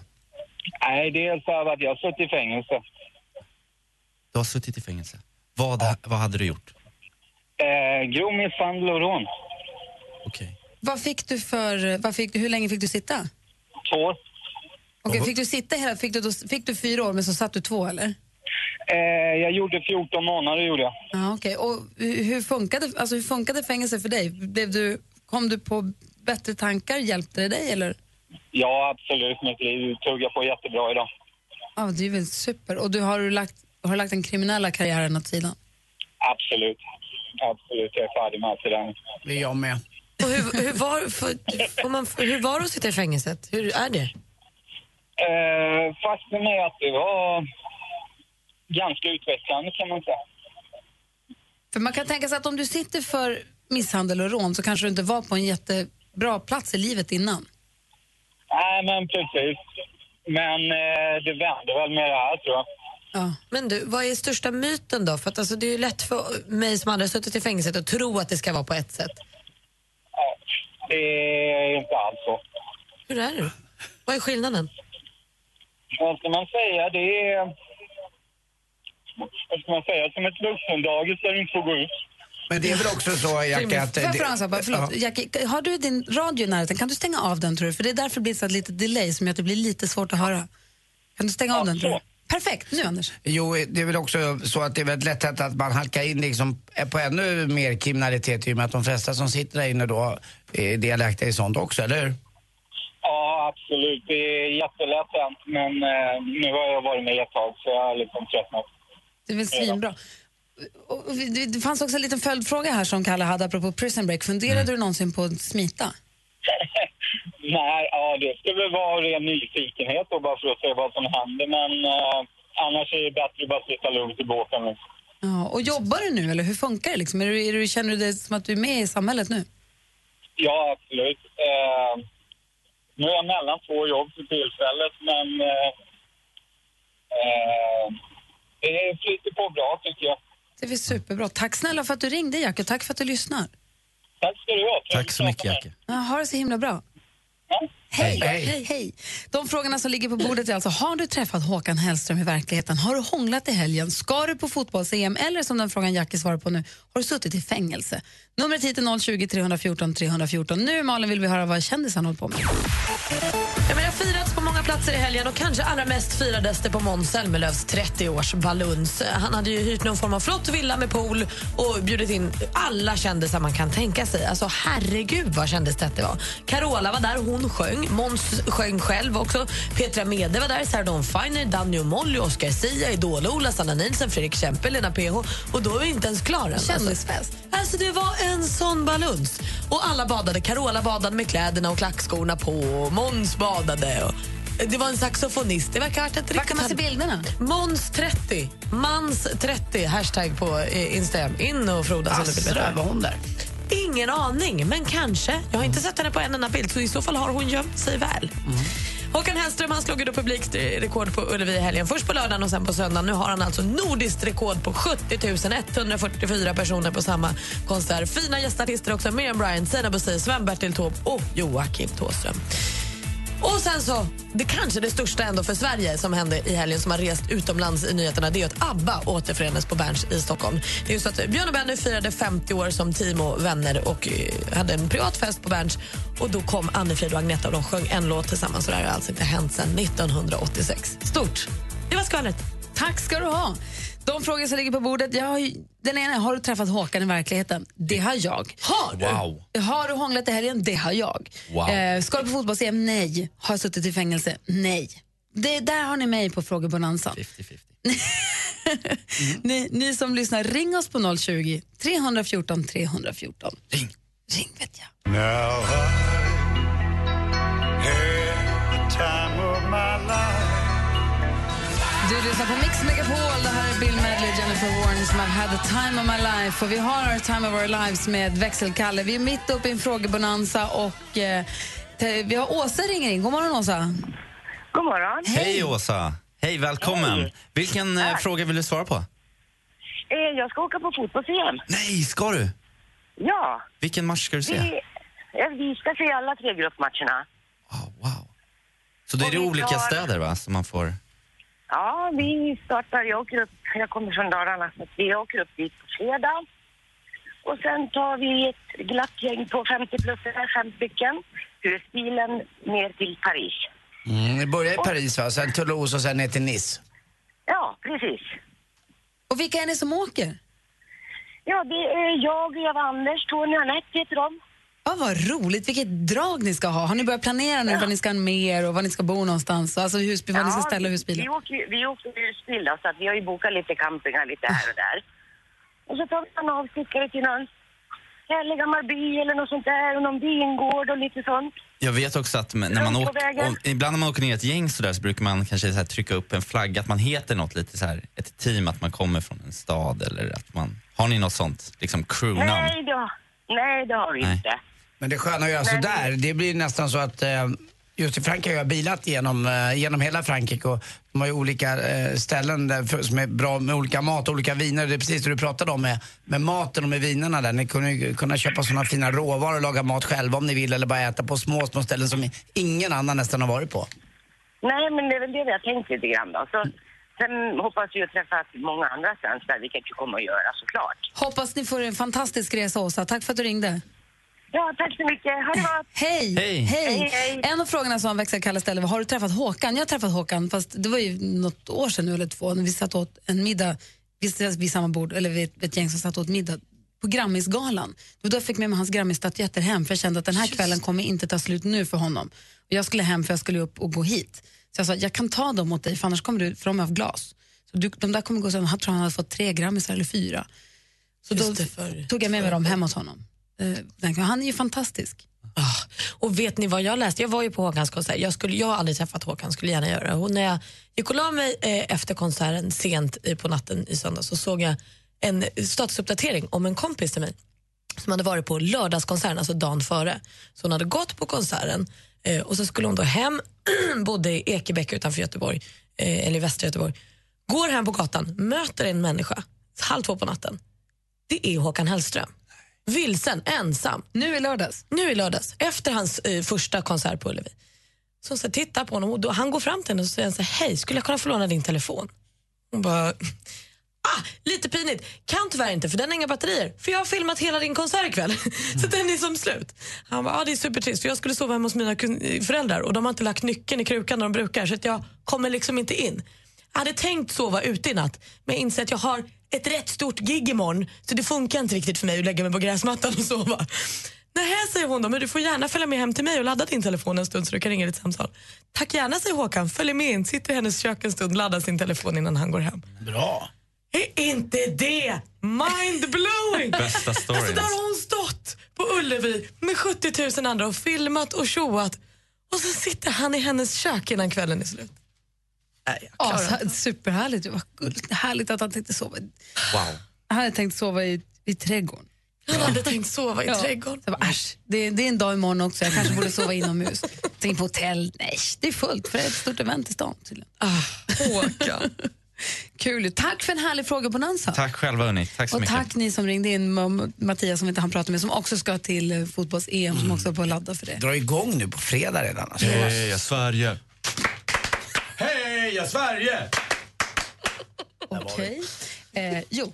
Nej, dels av att jag har suttit i fängelse. Du har suttit i fängelse. Vad, vad hade du gjort? Eh, grov misshandel och rån. Vad fick du för, vad fick hur länge fick du sitta? Två år. Okej, fick du sitta hela, fick du, då, fick du fyra år men så satt du två eller? Eh, jag gjorde 14 månader, gjorde jag. Ja, okej. Och hur funkade, alltså, hur funkade fängelse för dig? Blev du, kom du på bättre tankar? Hjälpte det dig? Eller? Ja, absolut. Mitt liv tuggar på jättebra idag. Ja, det är väl super. Och du har, du lagt, har du lagt den kriminella karriären åt sidan? Absolut. Absolut. Jag är färdig med allt det där. Det är jag med. Och hur, hur, var, för, får man, hur var det att sitta i fängelset? Hur är det? Eh, faktum är att det var ganska utvecklande kan man säga. För man kan tänka sig att om du sitter för misshandel och rån så kanske du inte var på en jättebra plats i livet innan. Nej, men precis. Men eh, det vände väl med det här, tror jag. Men du, vad är största myten då? För att alltså, det är ju lätt för mig som aldrig har suttit i fängelset att tro att det ska vara på ett sätt. Det är inte alls så. Hur är det? Vad är skillnaden? Vad ska man säga? Det är... Vad ska man säga? Som ett vuxendagis där du inte får gå ut. Men det är väl också så, Jackie, att... Får jag sak bara? Förlåt. Jackie, har du din radio i närheten? Kan du stänga av den tror du? För det är därför det blir så ett litet delay som gör att det blir lite svårt att höra. Kan du stänga av den tror du? Perfekt, nu Anders. Jo, det är väl också så att det är väldigt lätt att man halkar in liksom på ännu mer kriminalitet i och med att de flesta som sitter där inne då är delaktiga i sånt också, eller hur? Ja, absolut. Det är jättelätt hänt. Men eh, nu har jag varit med ett tag så jag har liksom tröttnat. Det är väl svinbra. Och- Det fanns också en liten följdfråga här som Kalle hade apropå Prison Break. Funderade du någonsin på att smita? Nej, ja, det skulle väl vara ren nyfikenhet då, bara för att se vad som händer. Men eh, annars är det bättre att bara sitta lugnt i båten. Liksom. Ja, och jobbar du nu eller hur funkar det? Liksom? Är du, är du, känner du det som att du är med i samhället nu? Ja, absolut. Eh, nu är jag mellan två jobb för tillfället, men eh, eh, det flyter på bra tycker jag. Det är superbra. Tack snälla för att du ringde Jackie och tack för att du lyssnar. Tack ska du ha. Tack så mycket Jackie. Ja, ha det så himla bra. Okay. Hej. Hej. Hej. De frågorna som ligger på bordet är alltså, har du träffat Håkan Hellström i verkligheten? Har du hånglat i helgen? Ska du på fotbolls-EM? Eller som den frågan Jackie svarar på nu, har du suttit i fängelse? Numret hit är 020 314 314. Nu Malin vill vi höra vad kändisarna håller på med. Ja, men har firats på många platser i helgen och kanske allra mest firades det på Måns Zelmerlöws 30-års baluns. Han hade ju hyrt någon form av flott villa med pool och bjudit in alla kändisar man kan tänka sig. Alltså herregud vad kändistätt det var. Carola var där, hon sjöng. Måns sjöng själv också. Petra Mede var där, Sarah Dawn Finer, Danny och Molly, Oscar Sia, Idol-Ola, Sanna Nielsen, Fredrik Kempe, Lena PH. Och då är vi inte ens klara än. Kändisfest. Alltså, alltså det var en sån baluns. Och alla badade. Carola badade med kläderna och klackskorna på. Och Måns badade. Och det var en saxofonist. Det verkar ha varit ett Var kan man se bilderna? Måns 30. Mans 30. Hashtag på eh, Instagram. In och frodas. veta. Asså, var hon där? Ingen aning, men kanske. Jag har inte sett henne på en enda bild, så i så fall har hon gömt sig väl. Håkan Hellström han slog ju då publikrekord på Ullevi i helgen. Först på lördagen och sen på söndagen. Nu har han alltså nordiskt rekord på 70 144 personer på samma konsert. Fina gästartister också. Miriam Bryant, Sina Busi, Sven-Bertil Taube och Joakim Thåström. Och sen så, det kanske det största ändå för Sverige som hände i helgen som har rest utomlands i nyheterna det är att ABBA återförenades på Berns i Stockholm. Det är så att Björn och Benny firade 50 år som team och vänner och eh, hade en privat fest på Berns och då kom Anne-Frid och Agneta och de sjöng en låt tillsammans och det här har alltså inte hänt sedan 1986. Stort! Det var skvallret. Tack ska du ha. De frågor som ligger på bordet, jag har ju, den ena är, har du träffat Håkan i verkligheten? Det har jag. Har du? Wow. Har du hånglat i helgen? Det har jag. Wow. Eh, ska du på fotbolls Nej. Har jag suttit i fängelse? Nej. Det, där har ni mig på frågebonanzan. 50-50. ni, ni som lyssnar, ring oss på 020 314 314. Ring. Ring vet jag. Now I had the time of my life. Du lyssnar på Mix Megapol. Det här är Bill Medley och Jennifer Warren som har had the time of my life. Och vi har our time of our lives med växelkalle. Vi är mitt uppe i en frågebonanza och eh, vi har Åsa ringer in. God morgon Åsa. God morgon. Hej Åsa! Hej, välkommen. Vilken eh, fråga vill du svara på? Eh, Jag ska åka på fotbolls-EM. Nej, ska du? Ja, Vilken match ska du se? vi, eh, vi ska se alla tre gruppmatcherna. Så det är det olika tar- städer va, som man får... Ja, vi startar, jag åker upp, jag kommer från Dalarna, så att vi åker upp dit på fredag. Och sen tar vi ett glatt gäng på 50 plus, fem stycken, husbilen ner till Paris. Mm, vi börjar i Paris va, sen Toulouse och sen ner till Nice. Ja, precis. Och vilka är ni som åker? Ja, det är jag, Eva Anders, Tony och Anette heter de. Ja, vad roligt. Vilket drag ni ska ha. Har ni börjat planera nu vad ni ska med er och var ni ska bo någonstans? Alltså hus, var ni ska ställa vi, husbilen? vi åker, vi åker husbil så att vi har ju bokat lite campingar lite här och där. Och så tar vi en avstickare till någon härlig gammal by eller något sånt där och någon vingård och lite sånt. Jag vet också att när man åker, ibland när man åker ner ett gäng så, där, så brukar man kanske så här trycka upp en flagga, att man heter något lite så här, ett team, att man kommer från en stad eller att man... Har ni något sånt, liksom crewnamn? Nej, då, nej, det har vi Nej. inte. Men det sköna att göra Men- sådär, det blir nästan så att eh, just i Frankrike har jag bilat genom, eh, genom hela Frankrike och de har ju olika eh, ställen där för, som är bra med olika mat och olika viner. Det är precis det du pratade om med, med maten och med vinerna där. Ni kunde ju kunna köpa sådana fina råvaror och laga mat själva om ni vill eller bara äta på små, små ställen som ingen annan nästan har varit på. Nej, men det är väl det vi har tänkt lite grann då. Så, sen hoppas vi att träffa många andra svenskar, vilket vi kommer att göra såklart. Hoppas ni får en fantastisk resa, Åsa. Tack för att du ringde. Ja, tack så mycket. Ha det gott! Hej! Hej. Hej, hej. En av frågorna som växelkalle ställde var, har du träffat Håkan? Jag har träffat Håkan, fast det var ju något år sedan nu eller två, när vi satt åt en middag vi satt vid samma bord, eller vid ett, ett gäng som satt åt middag på Grammisgalan. Då jag fick med mig hans Grammisstatyetter hem, för jag kände att den här kvällen kommer inte ta slut nu för honom. Och jag skulle hem för jag skulle upp och gå hit. Så jag sa, jag kan ta dem åt dig, för annars kommer du, för de är av glas. Så du, de där kommer gå sönder. Han tror han hade fått tre Grammisar eller fyra. Så då Just det, för- tog jag med mig dem hem hos honom. Eh, den- han är ju fantastisk. Ah, och vet ni vad jag läste? Jag var ju på Håkans konsert. Jag, skulle, jag har aldrig träffat Håkan, skulle gärna göra det. Och när jag gick och la mig eh, efter konserten sent eh, på natten i söndag så såg jag en statusuppdatering om en kompis till mig som hade varit på lördagskonserten, alltså dagen före. Så hon hade gått på konserten eh, och så skulle hon då hem, bodde i Ekebäck utanför Göteborg, eh, eller i västra Göteborg. Går hem på gatan, möter en människa, halv två på natten. Det är Håkan Hellström. Vilsen, ensam. Nu i lördags? Nu i lördags, efter hans eh, första konsert på Ullevi. Så hon tittar på honom och då, han går fram till henne och säger så här, hej, skulle jag kunna få låna din telefon? Hon bara, ah, lite pinigt. Kan tyvärr inte för den har inga batterier. För jag har filmat hela din konsert ikväll. så den är som slut. Han bara, ah, det är supertrist för jag skulle sova hemma hos mina kun- föräldrar och de har inte lagt nyckeln i krukan när de brukar så jag kommer liksom inte in. Jag hade tänkt sova ute i natt men jag inser att jag har ett rätt stort gig imorgon så det funkar inte riktigt för mig att lägga mig på gräsmattan och sova. Nej, säger hon då, men du får gärna följa med hem till mig och ladda din telefon en stund så du kan ringa ditt samtal. Tack gärna, säger Håkan. Följer med in, sitter i hennes kök en stund, laddar sin telefon innan han går hem. Bra. Är inte det mind-blowing? Bästa storyn. Alltså, där har hon stått på Ullevi med 70 000 andra och filmat och tjoat och så sitter han i hennes kök innan kvällen är slut. Ja, så- superhärligt. Vad gulligt. Härligt att han tänkte sova. Wow. Han hade tänkt sova i, i trädgården. Han hade tänkt sova i trädgården. Så jag bara, äsch, det, det är en dag imorgon också. Jag kanske borde sova inomhus. Tänk på hotell. Nej, det är fullt för det är ett stort event i stan. tydligen. Håkan. Kul. Tack för en härlig frågebonanza. Tack själva hörni. Tack så Och mycket. tack ni som ringde in, Mattias som inte han pratar med, som också ska till eh, fotbolls-EM, som också är på att ladda för det. Drar igång nu på fredag redan. Alltså. Heja Sverige! Heja Sverige! Okej. Eh, jo.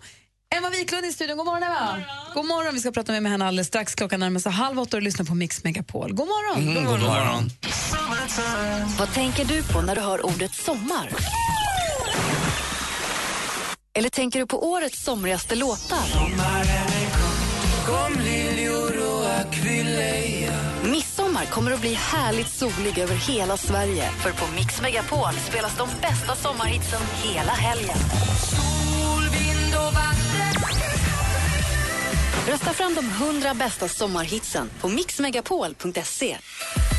Emma Wiklund i studion. God morgon, Emma. God morgon. Vi ska prata med henne alldeles strax. Klockan närmar sig halv åtta och lyssnar på Mix Megapol. God morgon. Mm, god morgon. Vad tänker du på när du hör ordet sommar? Eller tänker du på årets somrigaste låtar? Midsommar kommer att bli härligt solig över hela Sverige. För på Mix Megapol spelas de bästa sommarhitsen hela helgen. Rösta fram de 100 bästa sommarhitsen på mixmegapol.se.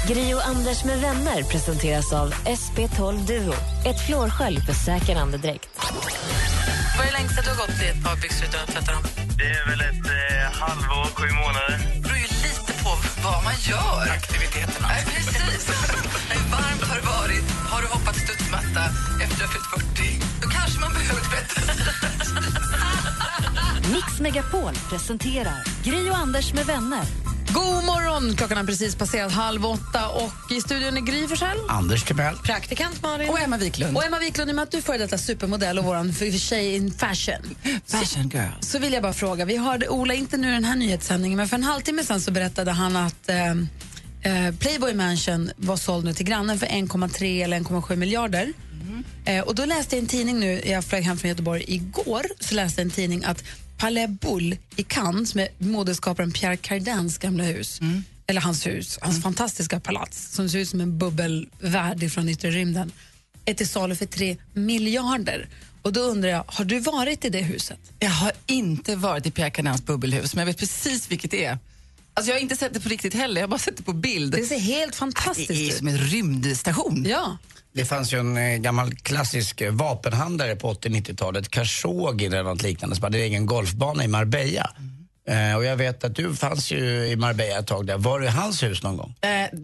Gri och Anders med vänner presenteras av SP12 Duo. Ett flårskölj för säker andedräkt. Vad är det längsta du har gått i ett par byxor utan att tvätta dem? Det är väl ett eh, halvår, sju månader. Vad man gör. Aktiviteterna. Nej, precis. Hur varmt har det varit? Har du hoppat studsmatta efter att du har fyllt 40? Då kanske man behöver tvätta. Mix Megapol presenterar Gri och Anders med vänner. God morgon! Klockan har precis passerat halv åtta och i studion är Gry Forssell. Anders Timell. Praktikant Malin. Och Emma Wiklund. Och Emma Wiklund, i och med att du är före detta supermodell och vår för tjej in fashion. Fashion girl. Så vill jag bara fråga, vi hörde Ola, inte nu den här nyhetssändningen, men för en halvtimme sedan så berättade han att eh, eh, Playboy Mansion var såld nu till grannen för 1,3 eller 1,7 miljarder. Eh, och då läste jag en tidning nu, jag flög hem från Göteborg igår, så läste jag en tidning att Palais Boulle i Cannes, är modeskaparen Pierre Cardins gamla hus, eller hans hus, hans fantastiska palats som ser ut som en bubbelvärld från yttre rymden, är till salu för 3 miljarder. Och då undrar jag, har du varit i det huset? Jag har inte varit i Pierre Cardins bubbelhus, men jag vet precis vilket det är. Alltså jag har inte sett det på riktigt heller, jag har bara sett det på bild. Det ser helt fantastiskt Det är ut. som en rymdstation. Ja. Det fanns ju en eh, gammal klassisk eh, vapenhandlare på 80-90-talet, Khashoggi eller något liknande, som hade egen golfbana i Marbella. Eh, och jag vet att du fanns ju i Marbella ett tag där. Var du i hans hus någon gång? Eh,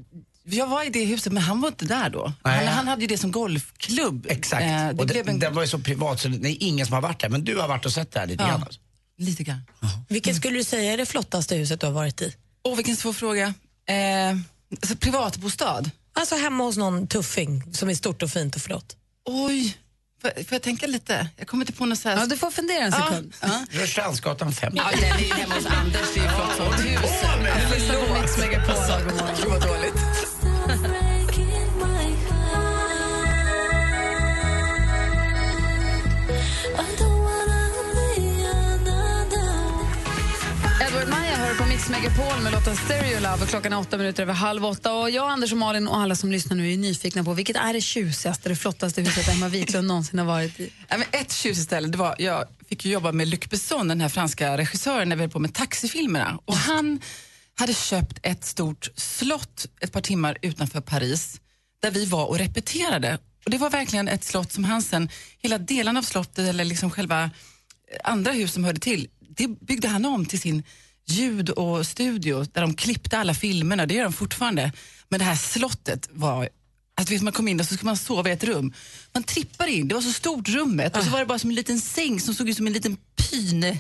jag var i det huset, men han var inte där då. Han, han hade ju det som golfklubb. Exakt. Eh, det och det, blev en... den var ju så privat så det är ingen som har varit där. Men du har varit och sett det här lite Ja. grann. Alltså. Lite grann. Vilket skulle du säga är det flottaste huset du har varit i? Åh, vilken svår fråga. Eh, alltså, privatbostad? Alltså hemma hos någon tuffing som är stort och fint och flott. Oj, får, får jag tänka lite? Jag kommer inte på något så här... Ja, du får fundera en sekund. Ja. Rörstrandsgatan 5. Ja, den är ju hemma hos Anders, det är ju flott som tusen. Du lyssnar på Mix Megapol. Gud vad dåligt. Mix Megapol med låten Stereo Love. Klockan är åtta minuter över halv åtta. Och jag, Anders och Malin och alla som lyssnar nu är nyfikna på vilket är det tjusigaste, det flottaste huset Emma Wiklund någonsin har varit i. Ja, men ett tjusigt ställe, det var, jag fick ju jobba med Luc Besson, den här franska regissören, när vi höll på med taxifilmerna. Och han hade köpt ett stort slott ett par timmar utanför Paris, där vi var och repeterade. Och det var verkligen ett slott som han sen, hela delarna av slottet, eller liksom själva andra hus som hörde till, det byggde han om till sin ljud och studio där de klippte alla filmerna, det gör de fortfarande. Men det här slottet var att vet, man kom in och så skulle man sova i ett rum. Man trippade in, det var så stort rummet och så var det bara som en liten säng som såg ut som en liten pyne,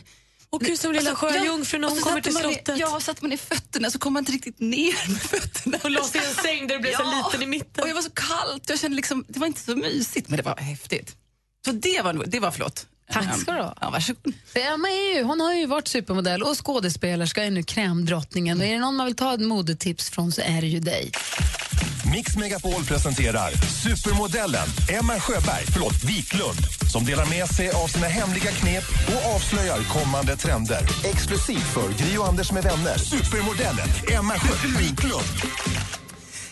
Och gud, som lilla sjöjungfrun när hon kommer till slottet. ner- Ja, satte man ner fötterna så kom man inte riktigt ner med fötterna. Och sig i en säng där det blev så liten i mitten. Och jag var så kallt. Jag kände liksom, det var inte så mysigt, men det var häftigt. Så det var, det var flott. Tack ska du ha. Ja, varsågod. Emma är ju, hon har ju varit supermodell och skådespelerska, är nu krämdrottningen. Och är det någon man vill ta ett modetips från så är det ju dig. Mix Megapol presenterar supermodellen Emma Sjöberg, förlåt, Wiklund som delar med sig av sina hemliga knep och avslöjar kommande trender. Exklusivt för Gri och Anders med vänner. Supermodellen Emma Sjöberg Wiklund.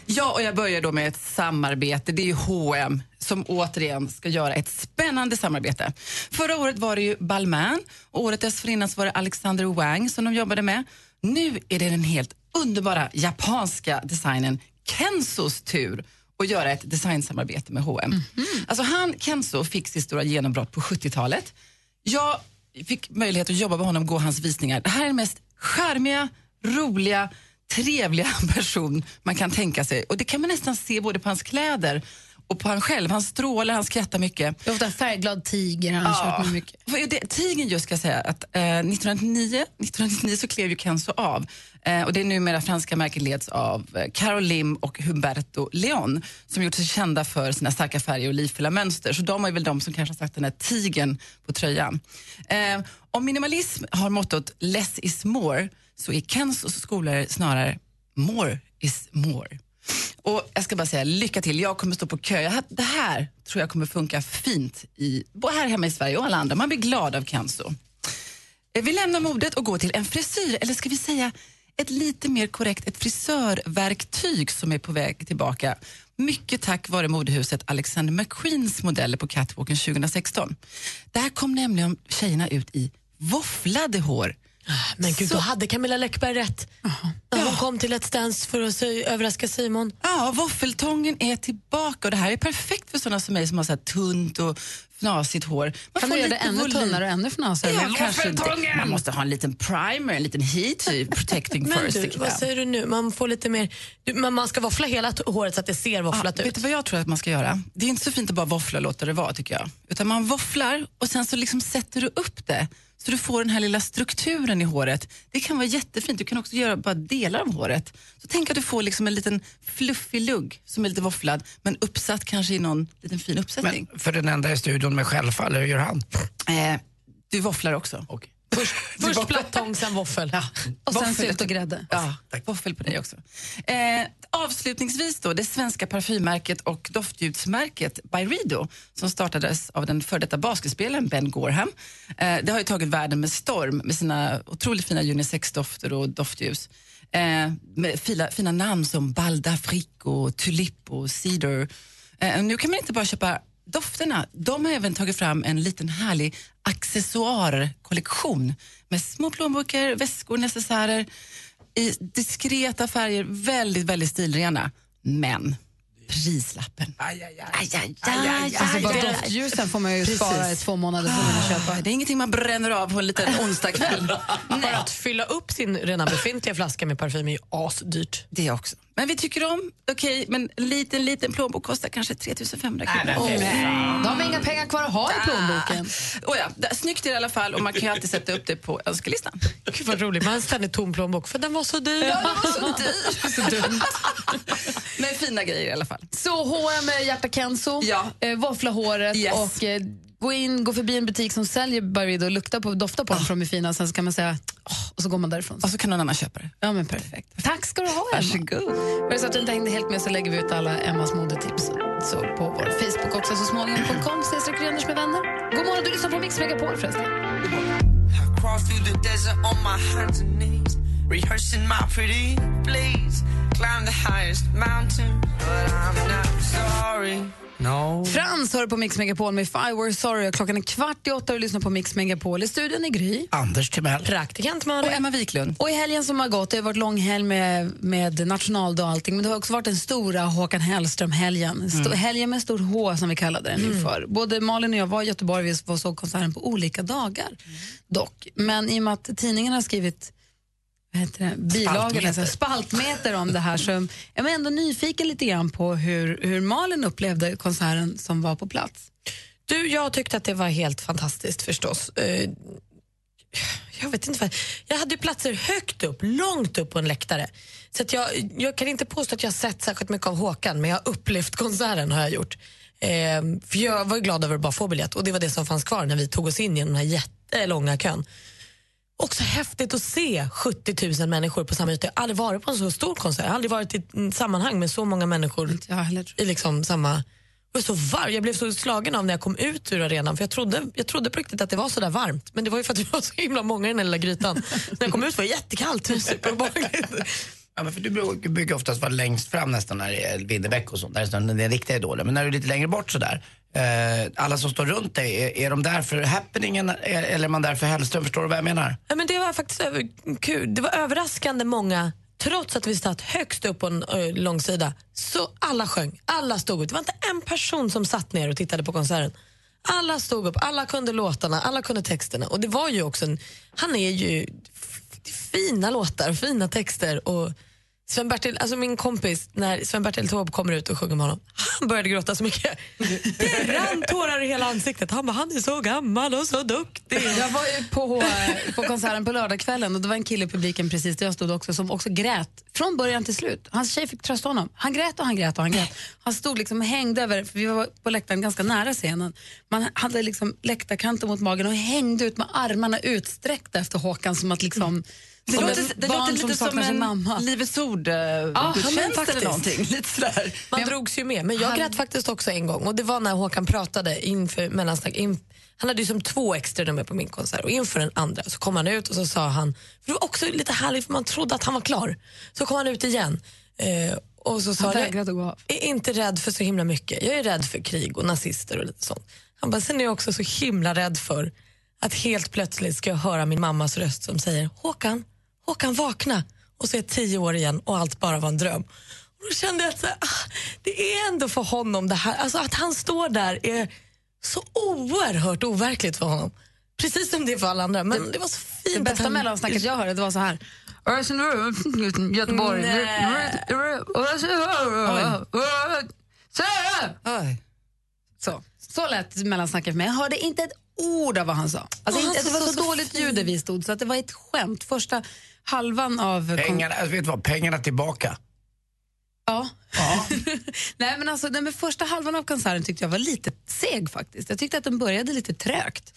Ja, och jag börjar då med ett samarbete. Det är ju H&M som återigen ska göra ett spännande samarbete. Förra året var det ju Balmain och året dessförinnan var det Alexander Wang som de jobbade med. Nu är det den helt underbara japanska designen Kenzos tur att göra ett designsamarbete med H&M. Alltså han, Kenzo, fick sitt stora genombrott på 70-talet. Jag fick möjlighet att jobba med honom och gå hans visningar. Det här är den mest charmiga, roliga, trevliga person man kan tänka sig. Och Det kan man nästan se både på hans kläder och på han själv. Han strålar, han skrattar mycket. Det är ofta färgglad tiger han har kört med mycket. Det, tigern just ska jag säga att eh, 1999, 1999 så klev ju Kenzo av. Eh, och det är numera franska märket leds av eh, Carol Lim och Humberto Leon som gjort sig kända för sina starka färger och livfulla mönster. Så de är väl de som kanske har sagt den här tigern på tröjan. Eh, om minimalism har mottot less is more så är Kenzos skolor snarare more is more. Och jag ska bara säga lycka till. Jag kommer stå på kö. Det här tror jag kommer funka fint i, både här hemma i Sverige och alla andra. Man blir glad av Kenzo. Eh, vi lämnar modet och går till en frisyr, eller ska vi säga ett lite mer korrekt ett frisörverktyg som är på väg tillbaka. Mycket tack vare modehuset Alexander McQueens modeller på catwalken 2016. Där kom nämligen tjejerna ut i våfflade hår. Men gud, då hade Camilla Läckberg rätt. När hon kom till Let's Dance för att sy- överraska Simon. Ja, våffeltången är tillbaka och det här är perfekt för sådana som mig som har så här tunt och fnasigt hår. Man Kan får du göra det ännu volym. tunnare och ännu fnasigare? Ja, kanske! Man måste ha en liten primer, en liten heat protecting Men first. du, vad säger du nu? Man får lite mer... Du, man, man ska våffla hela t- håret så att det ser våfflat Ja, ut. vet du vad jag tror att man ska göra? Det är inte så fint att bara våffla och låta det vara tycker jag. Utan man våfflar och sen så liksom sätter du upp det så du får den här lilla strukturen i håret. Det kan vara jättefint. Du kan också göra bara delar av håret. Så tänk att du får liksom en liten fluffig lugg som är lite våfflad men uppsatt kanske i någon liten fin uppsättning. Men för den enda i studion med självfall, hur gör han? Eh, du våfflar också. Först, först plattång, sen våffel. Ja. Och sen sylt och grädde. Ja, våffel på dig också. Eh, avslutningsvis då, det svenska parfymmärket och doftljudsmärket Byredo som startades av den före detta basketspelaren Ben Gorham. Eh, det har ju tagit världen med storm med sina otroligt fina unisexdofter och doftljus. Eh, med fina, fina namn som Bal d'Afrique och Tulip och Cedar. Eh, nu kan man inte bara köpa dofterna. De har även tagit fram en liten härlig accessoarkollektion med små plånböcker, väskor, necessärer i diskreta färger, väldigt, väldigt stilrena. Men prislappen. Aj, aj, aj. aj, aj, Alltså bara doftljusen får man ju Precis. spara i två månader för att köpa. Det är ingenting man bränner av på en liten onsdagkväll. Bara att fylla upp sin redan befintliga flaska med parfym är ju asdyrt. Det också. Men vi tycker om, okej, men en liten, liten plånbok kostar kanske 3500 kronor. Åh, Då har inga pengar kvar att ha i plånboken. Oh ja, det, snyggt i alla fall och man kan ju alltid sätta upp det på önskelistan. Gud vad roligt, man har en tom plånbok för den var så dyr. Ja, det var så dyr. så dumt. Men fina grejer i alla fall. Så H&M är hjärta Kenzo, Ja. eh, våffla håret Yes. och eh, gå in, gå förbi en butik som säljer Byredo och lukta på, dofta på dem för de är fina. Sen så kan man säga åh, och så går man därifrån. Och så kan någon annan köpa det. Ja men perfekt. Tack ska du ha Emma. Varsågod. Var det så att du inte hängde helt med så lägger vi ut alla Emmas modetips så på vår Facebook också så småningom.com snedstreck Gry Anders med vänner. God morgon, du lyssnar på Mix Megapol förresten. Rehearsing my pretty please. Climb the highest mountain, but I'm not sorry. No. Frans hör på Mix Megapol med If I Were Sorry. och Klockan är kvart i åtta och lyssnar på Mix Megapol. I studion är Gry. Anders Timell. Praktikant Och Malin. Emma Wiklund. Och i helgen som har gått, det har varit lång helg med, med nationaldag och allting, men det har också varit den stora Håkan Hellström-helgen. Sto- Helgen med stor H som vi kallade den mm. för. Både Malin och jag var i Göteborg och såg konserten på olika dagar. Dock. Men i och med att tidningen har skrivit heter det, Spaltmeter. alltså, spaltmeter om det här så är jag ändå nyfiken lite grann på hur, hur Malin upplevde konserten som var på plats. Du, jag tyckte att det var helt fantastiskt förstås. Eh, Jag vet inte vad. Jag hade platser högt upp, långt upp på en läktare. Så att jag, jag kan inte påstå att jag sett särskilt mycket av Håkan, men jag har upplevt konserten har jag gjort. Eh, för jag var ju glad över att bara få biljett och det var det som fanns kvar när vi tog oss in genom den här jättelånga kön. Också häftigt att se 70 000 människor på samma yta. Jag har aldrig varit på en så stor konsert. Jag har aldrig varit i ett sammanhang med så många människor i liksom samma... Jag, var så var, jag blev så slagen av när jag kom ut ur arenan för jag trodde, jag trodde på riktigt att det var så där varmt. Men det var ju för att vi var så himla många i den lilla grytan. när jag kom ut var det jättekallt. Ja, men för du brukar- oftast vara längst fram nästan när det är Winnerbäck och sånt, där är det är riktiga idoler. Men när du är lite längre bort sådär, eh, alla som står runt dig, är, är de där för happeningen eh, eller är man där för Hellström? Förstår du vad jag menar? Ja, men det var faktiskt över, kul. Det var överraskande många, trots att vi satt högst upp på en ö, långsida, så alla sjöng, alla stod upp. Det var inte en person som satt ner och tittade på konserten. Alla stod upp, alla kunde låtarna, alla kunde texterna. Och det var ju också en, han är ju fina låtar, fina texter och Sven-Bertil, alltså min kompis, när Sven-Bertil Taube kommer ut och sjunger med honom, han började gråta så mycket. Det rann tårar i hela ansiktet. Han bara, han är så gammal och så duktig. Jag var ju på, på konserten på lördagskvällen och det var en kille i publiken precis där jag stod också som också grät från början till slut. Hans tjej fick trösta honom. Han grät och han grät och han grät. Han stod liksom och hängde över, för vi var på läktaren ganska nära scenen. Man hade liksom läktarkanten mot magen och hängde ut med armarna utsträckta efter Håkan som att liksom Det som låter, det låter som lite som sin en mamma. Livets ord eh, men faktiskt. eller någonting. Lite sådär. Man drogs ju med. Men jag Han- grät faktiskt också en gång. Och Det var när Håkan pratade inför mellansnack. In, han hade ju som två extra nummer på min konsert och inför den andra så kom han ut och så sa han, för det var också lite härligt för man trodde att han var klar. Så kom han ut igen eh, och så sa Han jag vägrade att gå av. är inte rädd för så himla mycket. Jag är rädd för krig och nazister och lite sånt. Han bara, sen är jag också så himla rädd för att helt plötsligt ska jag höra min mammas röst som säger Håkan, Håkan vakna. Och så är jag tio år igen och allt bara var en dröm. Och då kände jag att så här, ah, det är ändå för honom det här, alltså att han står där är så oerhört overkligt för honom. Precis som det är för alla andra. Men det var så fint. Det bästa han- mellansnacket jag hörde det var så här. Göteborg. Så, så lät mellansnacket för mig. Jag hörde inte ett ord av vad han sa. Alltså, Åh, inte, det var sa så, så dåligt ljud där vi stod så att det var ett skämt. Första halvan av... Pengarna, alltså, vet du vad, pengarna tillbaka. Ja. nej, men alltså, men första halvan av konserten tyckte jag var lite seg faktiskt. Jag tyckte att den började lite trögt.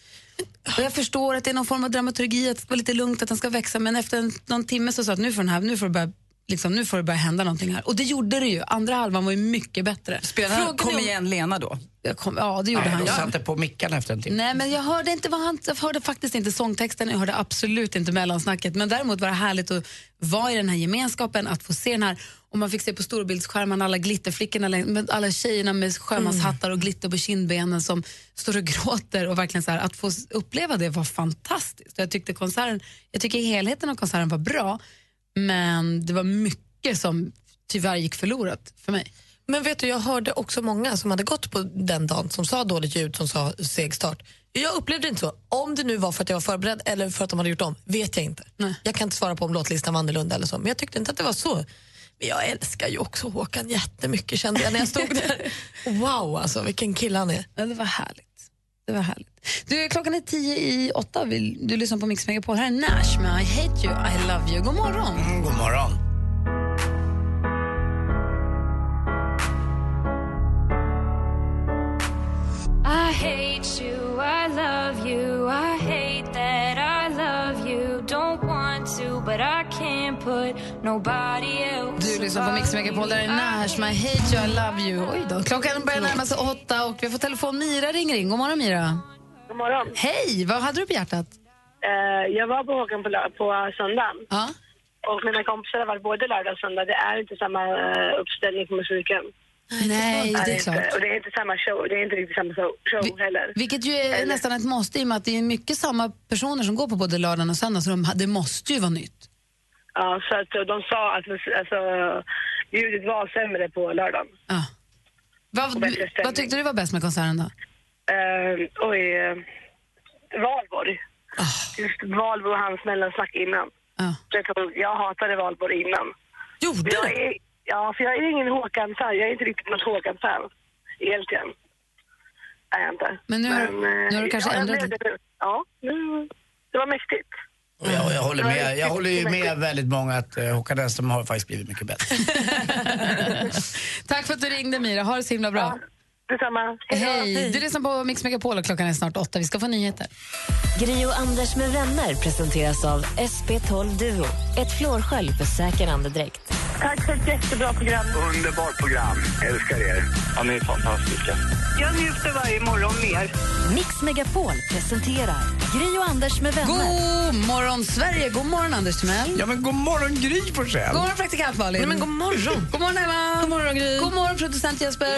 Och jag förstår att det är någon form av dramaturgi, att det ska vara lite lugnt, att den ska växa, men efter en, någon timme så sa att nu får, den här, nu, får börja, liksom, nu får det börja hända någonting här. Och det gjorde det ju. Andra halvan var ju mycket bättre. Spelade han Kom igen Lena då? Kom, ja, det gjorde Nej, han. de satte på mickarna efter en timme. Nej, men jag hörde, inte vad han, jag hörde faktiskt inte sångtexten, jag hörde absolut inte mellansnacket. Men däremot var det härligt att vara i den här gemenskapen, att få se den här, och man fick se på storbildsskärmen alla glitterflickorna, alla tjejerna med sjömanshattar och glitter på kindbenen som står och gråter. Och verkligen så här, att få uppleva det var fantastiskt. Jag tyckte konserten, jag tycker helheten av konserten var bra, men det var mycket som tyvärr gick förlorat för mig. Men vet du, jag hörde också många som hade gått på den dagen som sa dåligt ljud, som sa seg start. Jag upplevde det inte så. Om det nu var för att jag var förberedd eller för att de hade gjort om, vet jag inte. Jag kan inte svara på om låtlistan var annorlunda eller så, men jag tyckte inte att det var så. Men jag älskar ju också Håkan jättemycket kände jag när jag stod där. Wow, alltså vilken kille han är. Ja, det var härligt. Det var härligt. Du, klockan är tio i åtta. Vill du lyssnar på Mix Megapol. Här är Nash med I hate you, I love you. God morgon. Mm, god morgon. I hate you, I love you, I hate that I love you. Don't want to, but I Du lyssnar på Mix Megapol. Där är Nash med hate you, I love you. Oj då. Klockan börjar närma sig åtta och vi får telefon. Mira ringer in. God morgon, Mira. God morgon. Hej, vad hade du på hjärtat? Eh, jag var på Håkan på, på söndagen. Ja. Och mina kompisar har varit både lördag och söndag. Det är inte samma eh, uppställning på musiken. Nej, det är klart. Och det är inte samma show. Det är inte riktigt samma show, show heller. Vilket ju är nästan ett måste i och med att det är mycket samma personer som går på både lördagen och söndagen så de, det måste ju vara nytt. Ja, så att de sa att alltså, ljudet var sämre på lördagen. Vad, vad tyckte du var bäst med konserten då? Uh, oj, uh, Valborg. Just Valborg och hans mellansnack innan. Jag, tror, jag hatade Valborg innan. Gjorde är, Ja, för jag är ingen Håkan-fan. Jag är inte riktigt något Håkan-fan. Egentligen. Är jag inte. Men nu har- eh, nu har du kanske ja, ändrat nu. Ja, nu, det var mäktigt. Jag, jag, håller med, jag håller ju med väldigt många att uh, Håkan Hellström har faktiskt blivit mycket bättre. Tack för att du ringde, Mira. Ha det så himla bra. Detsamma. Hej. Du lyssnar på Mix Megapol och klockan är snart åtta. Vi ska få nyheter. Gri och Anders med vänner presenteras av SP12 Duo. Ett flårskölj för säker andedräkt. Tack för ett jättebra program. Underbart program. Älskar er. Ja, ni är fantastiska. Jag njuter varje morgon mer. Mix Megapol presenterar Gri och Anders med vänner. God morgon, Sverige! God morgon, Anders Timell. Ja, men god morgon Gry Forssell. God morgon, praktikant Malin. Nej, men god morgon. God morgon, Emma. God morgon, Gry. God morgon, producent Jesper.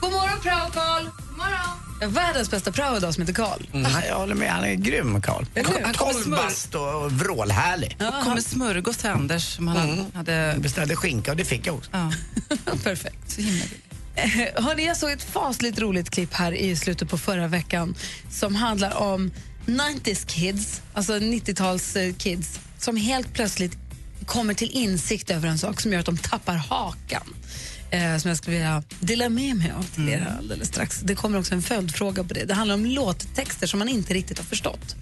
God morgon. God morgon. Har världens bästa prao idag som heter Karl. Mm, jag håller med, han är grym Karl. Han kommer bast och, vrålhärlig. Och kom med smörgås till Anders som han Mm. hade... Beställde skinka och det fick jag också. Ja. Perfekt. Så himla Eh, Hörrni, jag såg ett fasligt roligt klipp här i slutet på förra veckan som handlar om 90s kids, alltså 90-tals eh, kids som helt plötsligt kommer till insikt över en sak som gör att de tappar hakan. Eh, som jag skulle vilja dela med mig av till er här alldeles strax. Det kommer också en följdfråga på det. Det handlar om låttexter som man inte riktigt har förstått.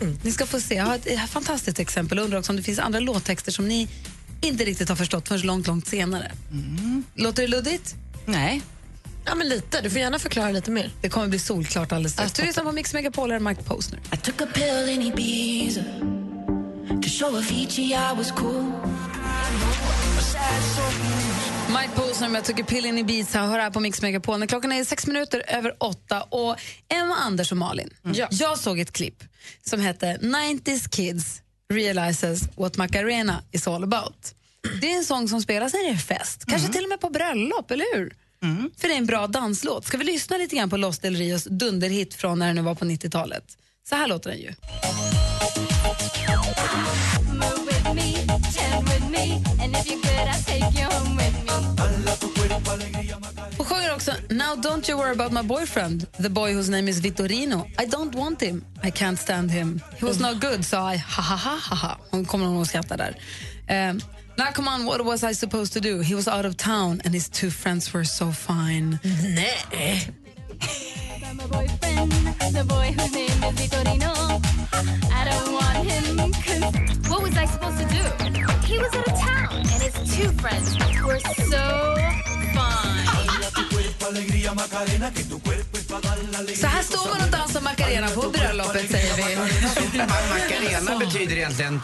Mm. Ni ska få se. Jag har ett, ett fantastiskt exempel. Jag undrar också om det finns andra låttexter som ni inte riktigt har förstått förrän långt, långt senare. Låter det luddigt? Nej. Ja, men lite. Du får gärna förklara lite mer. Det kommer bli solklart alldeles strax. Du lyssnar på Mix Megapol, här är Mike Posner. I took a pill in Ibiza to show Avicii I was cool. Mike Posner med Jag tycker pillen i Ibiza hör här på Mix Megapol. Klockan är sex minuter över åtta och Emma, Anders och Malin. Jag såg ett klipp som hette 90s kids realizes what Macarena is all about. Det är en sång som spelas när det är fest, kanske till och med på bröllop, eller hur? För det är en bra danslåt. Ska vi lyssna lite grann på Los Del Rios dunderhit från när det nu var på 90-talet? Så här låter den ju. Move with me, stand with me, and if you're good, I'll take you home with me. Hon också Now don't you worry about my boyfriend, the boy whose name is Vittorino. I don't want him, I can't stand him. He was no good, sa I. Ha, ha, ha, ha, ha. Hon kommer nog att skratta där. Um, Now come on, what was I supposed to do? He was out of town and his two friends were so fine. Nej. Boyfriend, the boy whose name is Vitorino. I don't want him, 'cause what was I supposed to do? He was out of town, and his two friends were so fine. Så här står man och dansar Macarena på bröllopet, säger vi. Macarena betyder egentligen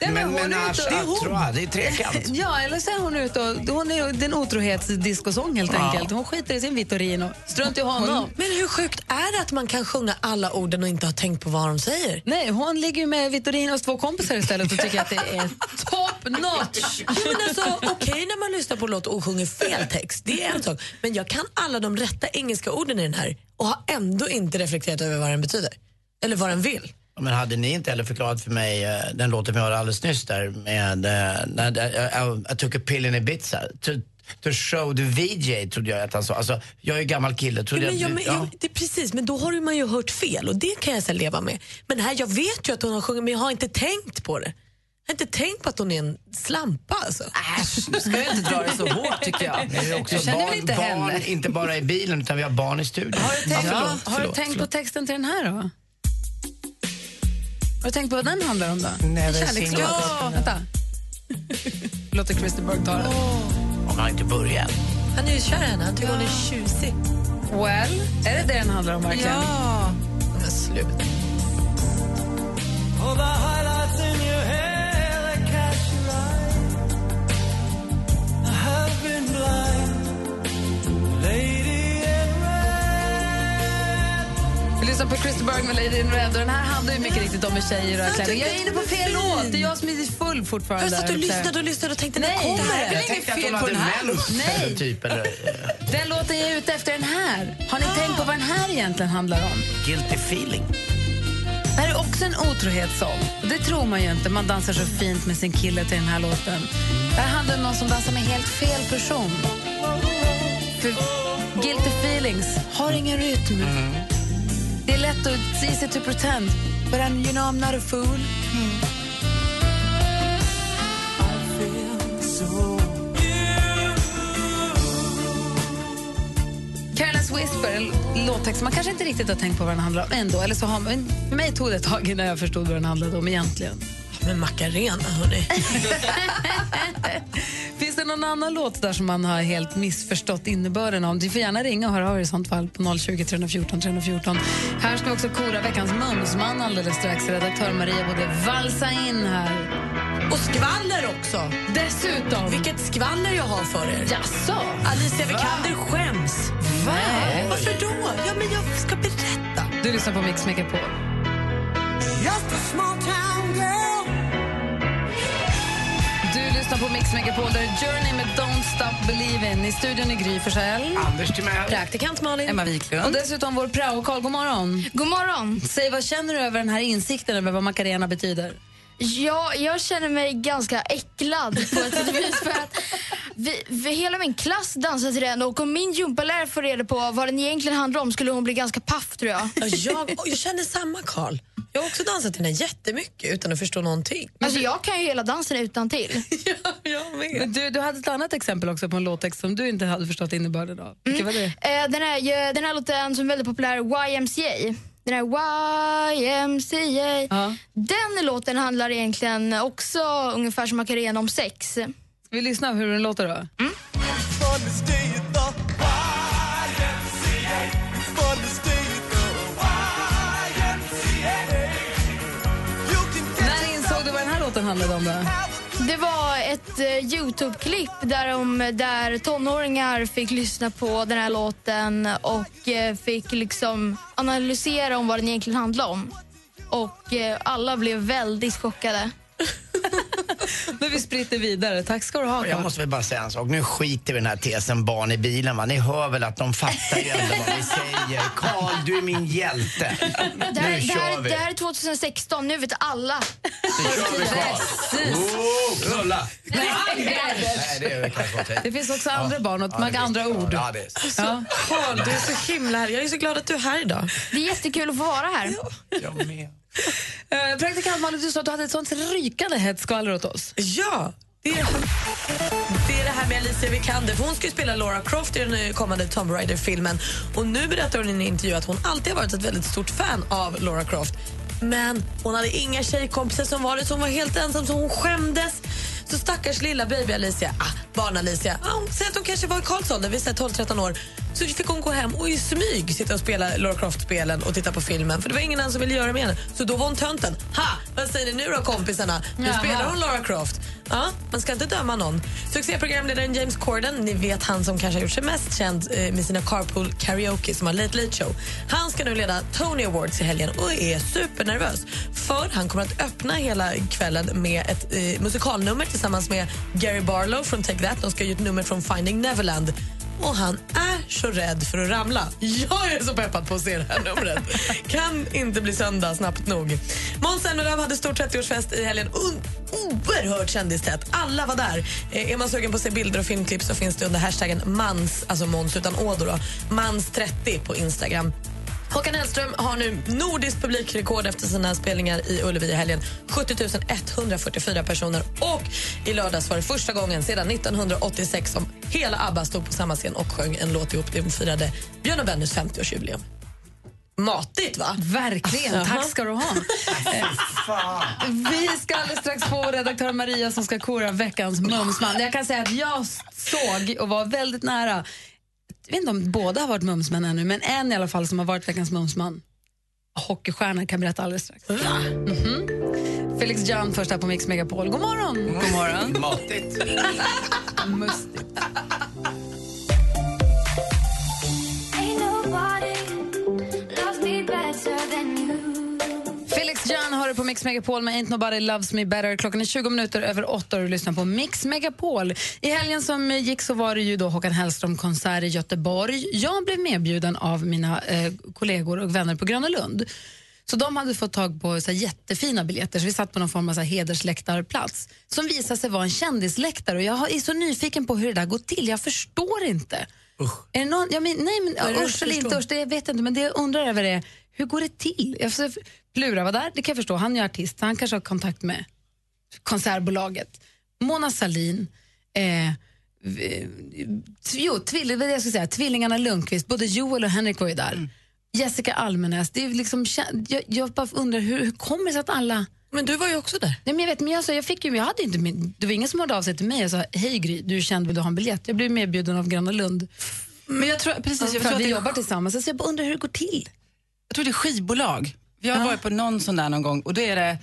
Nej, men men hon är menage ute och- à trois, det är trekant. Ja, eller så är hon ute och... Hon är en otrohetsdiskosång helt Ja. enkelt. Hon skiter i sin Vittorino. Strunt i honom. Men hur sjukt är det att man kan sjunga alla orden och inte ha tänkt på vad de säger? Nej, hon ligger ju med Vittorinos två kompisar istället och tycker att det är top notch. Jo, men alltså, Okej när man lyssnar på låt och sjunger fel text, det är en sak. Men jag kan alla de rätta engelska orden i den här och har ändå inte reflekterat över vad den betyder. Eller vad den vill. Men hade ni inte heller förklarat för mig eh, den låten vi hörde alldeles nyss där med uh, när, I, I took a pill in Ibiza to, to show the VJ trodde jag att han sa. Alltså, jag är ju gammal kille. Ja, men, jag, ja, men, ja. det är precis, men då har ju man ju hört fel och det kan jag så här leva med. Men här, jag vet ju att hon har sjungit men jag har inte tänkt på det. Jag har inte tänkt på att hon är en slampa alltså. Äsch, du ska ju inte dra det så hårt tycker jag. Det är också Du känner barn, väl inte barn, henne? inte bara i bilen utan vi har barn i studion. Har du tänkt, Ja, förlåt, har du förlåt, tänkt på förlåt. texten till den här då? Har du tänkt på vad den handlar om då? Kärlekslåt. a- Vänta. Låter Christer Berg ta den. Hon har inte börjat. Han är ju kär i henne, han tycker hon är tjusig. Well, är det det den handlar om verkligen? Ja. Men sluta. Lyssnar på Christer Berg med Lady in Red och den här handlar ju mycket riktigt om hur tjejer rör kläder. Jag är inne på fel låt, det är jag som är full fortfarande. Jag satt och lyssnade och lyssnade och tänkte, när kommer det inget fel på den här mens, Nej. typ. Eller, Den låten jag är ute efter den här. Har ni tänkt på vad den här egentligen handlar om? guilty feeling. Det här är också en otrohetssång. Det tror man ju inte. Man dansar så fint med sin kille till den här låten. Det här handlar om någon som dansar med helt fel person. För guilty feelings har ingen rytm. Är lätt att... It's easy to pretend. But I'm, you know I'm not a fool. Whisper, en låt låttext man kanske inte riktigt har tänkt på vad den handlar om ändå. Eller så har man, för mig tog det ett tag innan jag förstod vad den handlade om egentligen. Men Macarena, hörni. Någon annan låt där som man har helt missförstått innebörden av? Du får gärna ringa och höra av er i sånt fall på 020 314 314. Här ska vi också kora veckans mumsman alldeles strax. Redaktör Maria borde valsa in här. Och skvaller också. Dessutom. Vilket skvaller jag har för er. Jaså? Alicia Vikander skäms. Va? Varför då? Ja, men jag ska berätta. Du lyssnar på Mix Megapol. Just a small town girl. Lyssnar på Mix Megapol, där är Journey med Don't Stop Believin'. I studion är Gry Forssell. Anders Timell. Praktikant Malin. Emma Wiklund. Och dessutom vår prao-Karl. God morgon. God morgon. Säg, vad känner du över den här insikten över vad Macarena betyder? Ja, jag känner mig ganska äcklad på ett sätt vis för att vi, vi, hela min klass dansar till den och om min gympalärare får reda på vad den egentligen handlar om skulle hon bli ganska paff tror jag. Ja, Jag, jag känner samma, Karl. Jag har också dansat till den jättemycket utan att förstå någonting. Alltså jag kan ju hela dansen utan till. Men du, du hade ett annat exempel också på en låttext som du inte hade förstått innebörden av. Vilket var det? Eh, den, här, ju- den här låten som är väldigt populär, YMCA. Den här YMCA. Den låten handlar egentligen också ungefär som Macarena om sex. Ska vi lyssna hur den låter då? Mm. När insåg du vad den här låten handlade om? Då? Det var ett eh, Youtube-klipp där, de, där tonåringar fick lyssna på den här låten och eh, fick liksom analysera om vad den egentligen handlade om. Och eh, alla blev väldigt chockade. Men vi spritter vidare. Tack ska du ha, Jag måste väl bara säga en sak. Nu skiter vi i den här tesen barn i bilen. Va? Ni hör väl att de fattar ju ändå vad vi säger. Karl, du är min hjälte. Det här, Nu det, här, kör vi. det här är 2016, nu vet alla. Nu kör vi Karl. Oh, knulla! Nej, det är åt Det finns också andra barn och Ja, andra ord. Ja, det är så. Ja. Karl, du är så himla här. Jag är så glad att du är här idag. Det är jättekul att få vara här. Jag med. Eh, Praktikant Malin, du sa att du hade ett sånt rykande hett skvaller åt oss. Ja, det är, det är det här med Alicia Vikander. För hon ska ju spela Laura Croft i den kommande Tomb Raider-filmen. Och nu berättar hon i en intervju att hon alltid har varit ett väldigt stort fan av Laura Croft. Men hon hade inga tjejkompisar som var det, så hon var helt ensam, så hon skämdes. Så stackars lilla baby Alicia, ah, barn-Alicia, ah, hon säger att hon kanske var i Karls ålder, vi säger 12-13 år. Så fick hon gå hem och i smyg sitta och spela Laura Croft-spelen och titta på filmen. För det var ingen annan som ville göra med henne. Så då var hon tönten. Ha! Vad säger ni nu då kompisarna? Nu Jaha. spelar hon Laura Croft. Ja, man ska inte döma någon. Succéprogramledaren James Corden, ni vet han som kanske har gjort sig mest känd eh, med sina Carpool Karaoke som har Late Late Show. Han ska nu leda Tony Awards i helgen och är supernervös. För han kommer att öppna hela kvällen med ett eh, musikalnummer tillsammans med Gary Barlow från Take That. De ska göra ett nummer från Finding Neverland. Och han är så rädd för att ramla. Jag är så peppad på att se det här numret. Kan inte bli söndag snabbt nog. Måns Zelmerlöw hade stor 30-årsfest i helgen. Un- oerhört kändistätt. Alla var där. Eh, är man sugen på att se bilder och filmklipp så finns det under hashtaggen mans, alltså Måns utan å då, mans30 på Instagram. Håkan Hellström har nu nordiskt publikrekord efter sina spelningar i Ullevi i helgen. 70 144 personer. Och i lördags var det första gången sedan 1986 som hela ABBA stod på samma scen och sjöng en låt ihop. De firade Björn och Bennys 50-årsjubileum. Matigt, va? Verkligen. Jaha. Tack ska du ha. Vi ska alldeles strax få redaktör Maria som ska kora veckans mumsman. Jag kan säga att jag såg och var väldigt nära. Jag vet inte om båda har varit mumsmän ännu, men en i alla fall som har varit veckans mumsman. Hockeystjärna kan berätta alldeles strax. Mhm. Felix Jan först här på Mix Megapol. God morgon! God morgon. Matigt. Mustigt. Har du på Mix Megapol med Ain't Nobody Loves Me Better. Klockan är 20 minuter över 8 och du lyssnar på Mix Megapol. I helgen som gick så var det ju då Håkan Hellström-konsert i Göteborg. Jag blev medbjuden av mina eh, kollegor och vänner på Gröna Lund. Så de hade fått tag på så här, jättefina biljetter, så vi satt på någon form av så här, hedersläktarplats som visade sig vara en kändisläktare. Och jag har- är så nyfiken på hur det där går till. Jag förstår inte. Är det någon, jag men, nej, men, det usch eller inte usch, det jag vet inte. Men det jag undrar över är, hur går det till? Jag Plura var där, det kan jag förstå. Han är artist, han kanske har kontakt med konsertbolaget. Mona Salin, eh, v- jo, tvill, jag skulle säga, tvillingarna Lundqvist, både Joel och Henrik var ju där. Jessica Almenäs. Det är liksom, jag, jag bara undrar hur, hur kommer det sig att alla... Men du var ju också där. Nej, men jag vet, men jag, sa, jag fick ju, jag hade inte, min- det var ingen som hörde av sig till mig och sa hej Gry, du är känd, vill du ha en biljett? Jag blev medbjuden av Gröna Lund. Men jag tror, precis, jag tror att att vi det- jobbar tillsammans. Så jag bara undrar hur det går till. Jag tror det är skivbolag. Vi har varit på någon sån där någon gång och då är det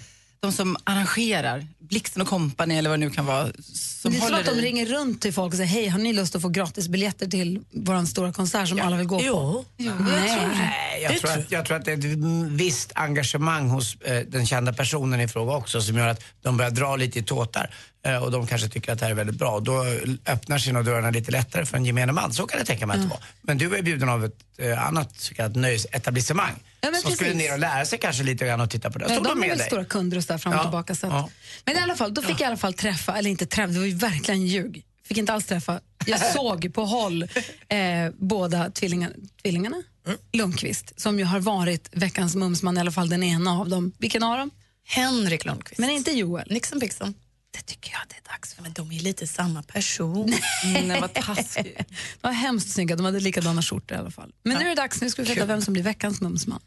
de som arrangerar, Blixten och Company eller vad det nu kan vara. Som det är så håller att de i. ringer runt till folk och säger hej, har ni lust att få gratis biljetter till vår stora konsert som alla vill gå på? Jo. Nej. Nej, jag, tror att, jag tror att det är ett visst engagemang hos eh, den kända personen i fråga också som gör att de börjar dra lite i tåtar. Eh, och de kanske tycker att det här är väldigt bra. Då öppnar sina dörrarna lite lättare för en gemene man. Så kan det tänka mig att det var. Men du är bjuden av ett eh, annat så kallat nöjesetablissemang. Ja, som skulle precis. ner och lära sig kanske lite grann och titta på det. Stod de de är med väl dig? stora kunder och så där fram och Ja, tillbaka. Så att, ja. Men i alla fall, då fick jag i alla fall träffa, eller inte träffa, det var ju verkligen ljug. Fick inte alls träffa. Jag såg på håll eh, båda tvillingarna, tvillingarna? Mm. Lundqvist, som ju har varit veckans mumsman, i alla fall den ena av dem. Vilken av dem? Henrik Lundqvist. Men inte Joel. Nixon Pixon. Det tycker jag det är dags för. Men de är lite samma person. Nej, vad taskigt. De var hemskt snygga, de hade likadana skjortor i alla fall. Men nu är det dags, nu ska vi veta vem som blir veckans mumsman.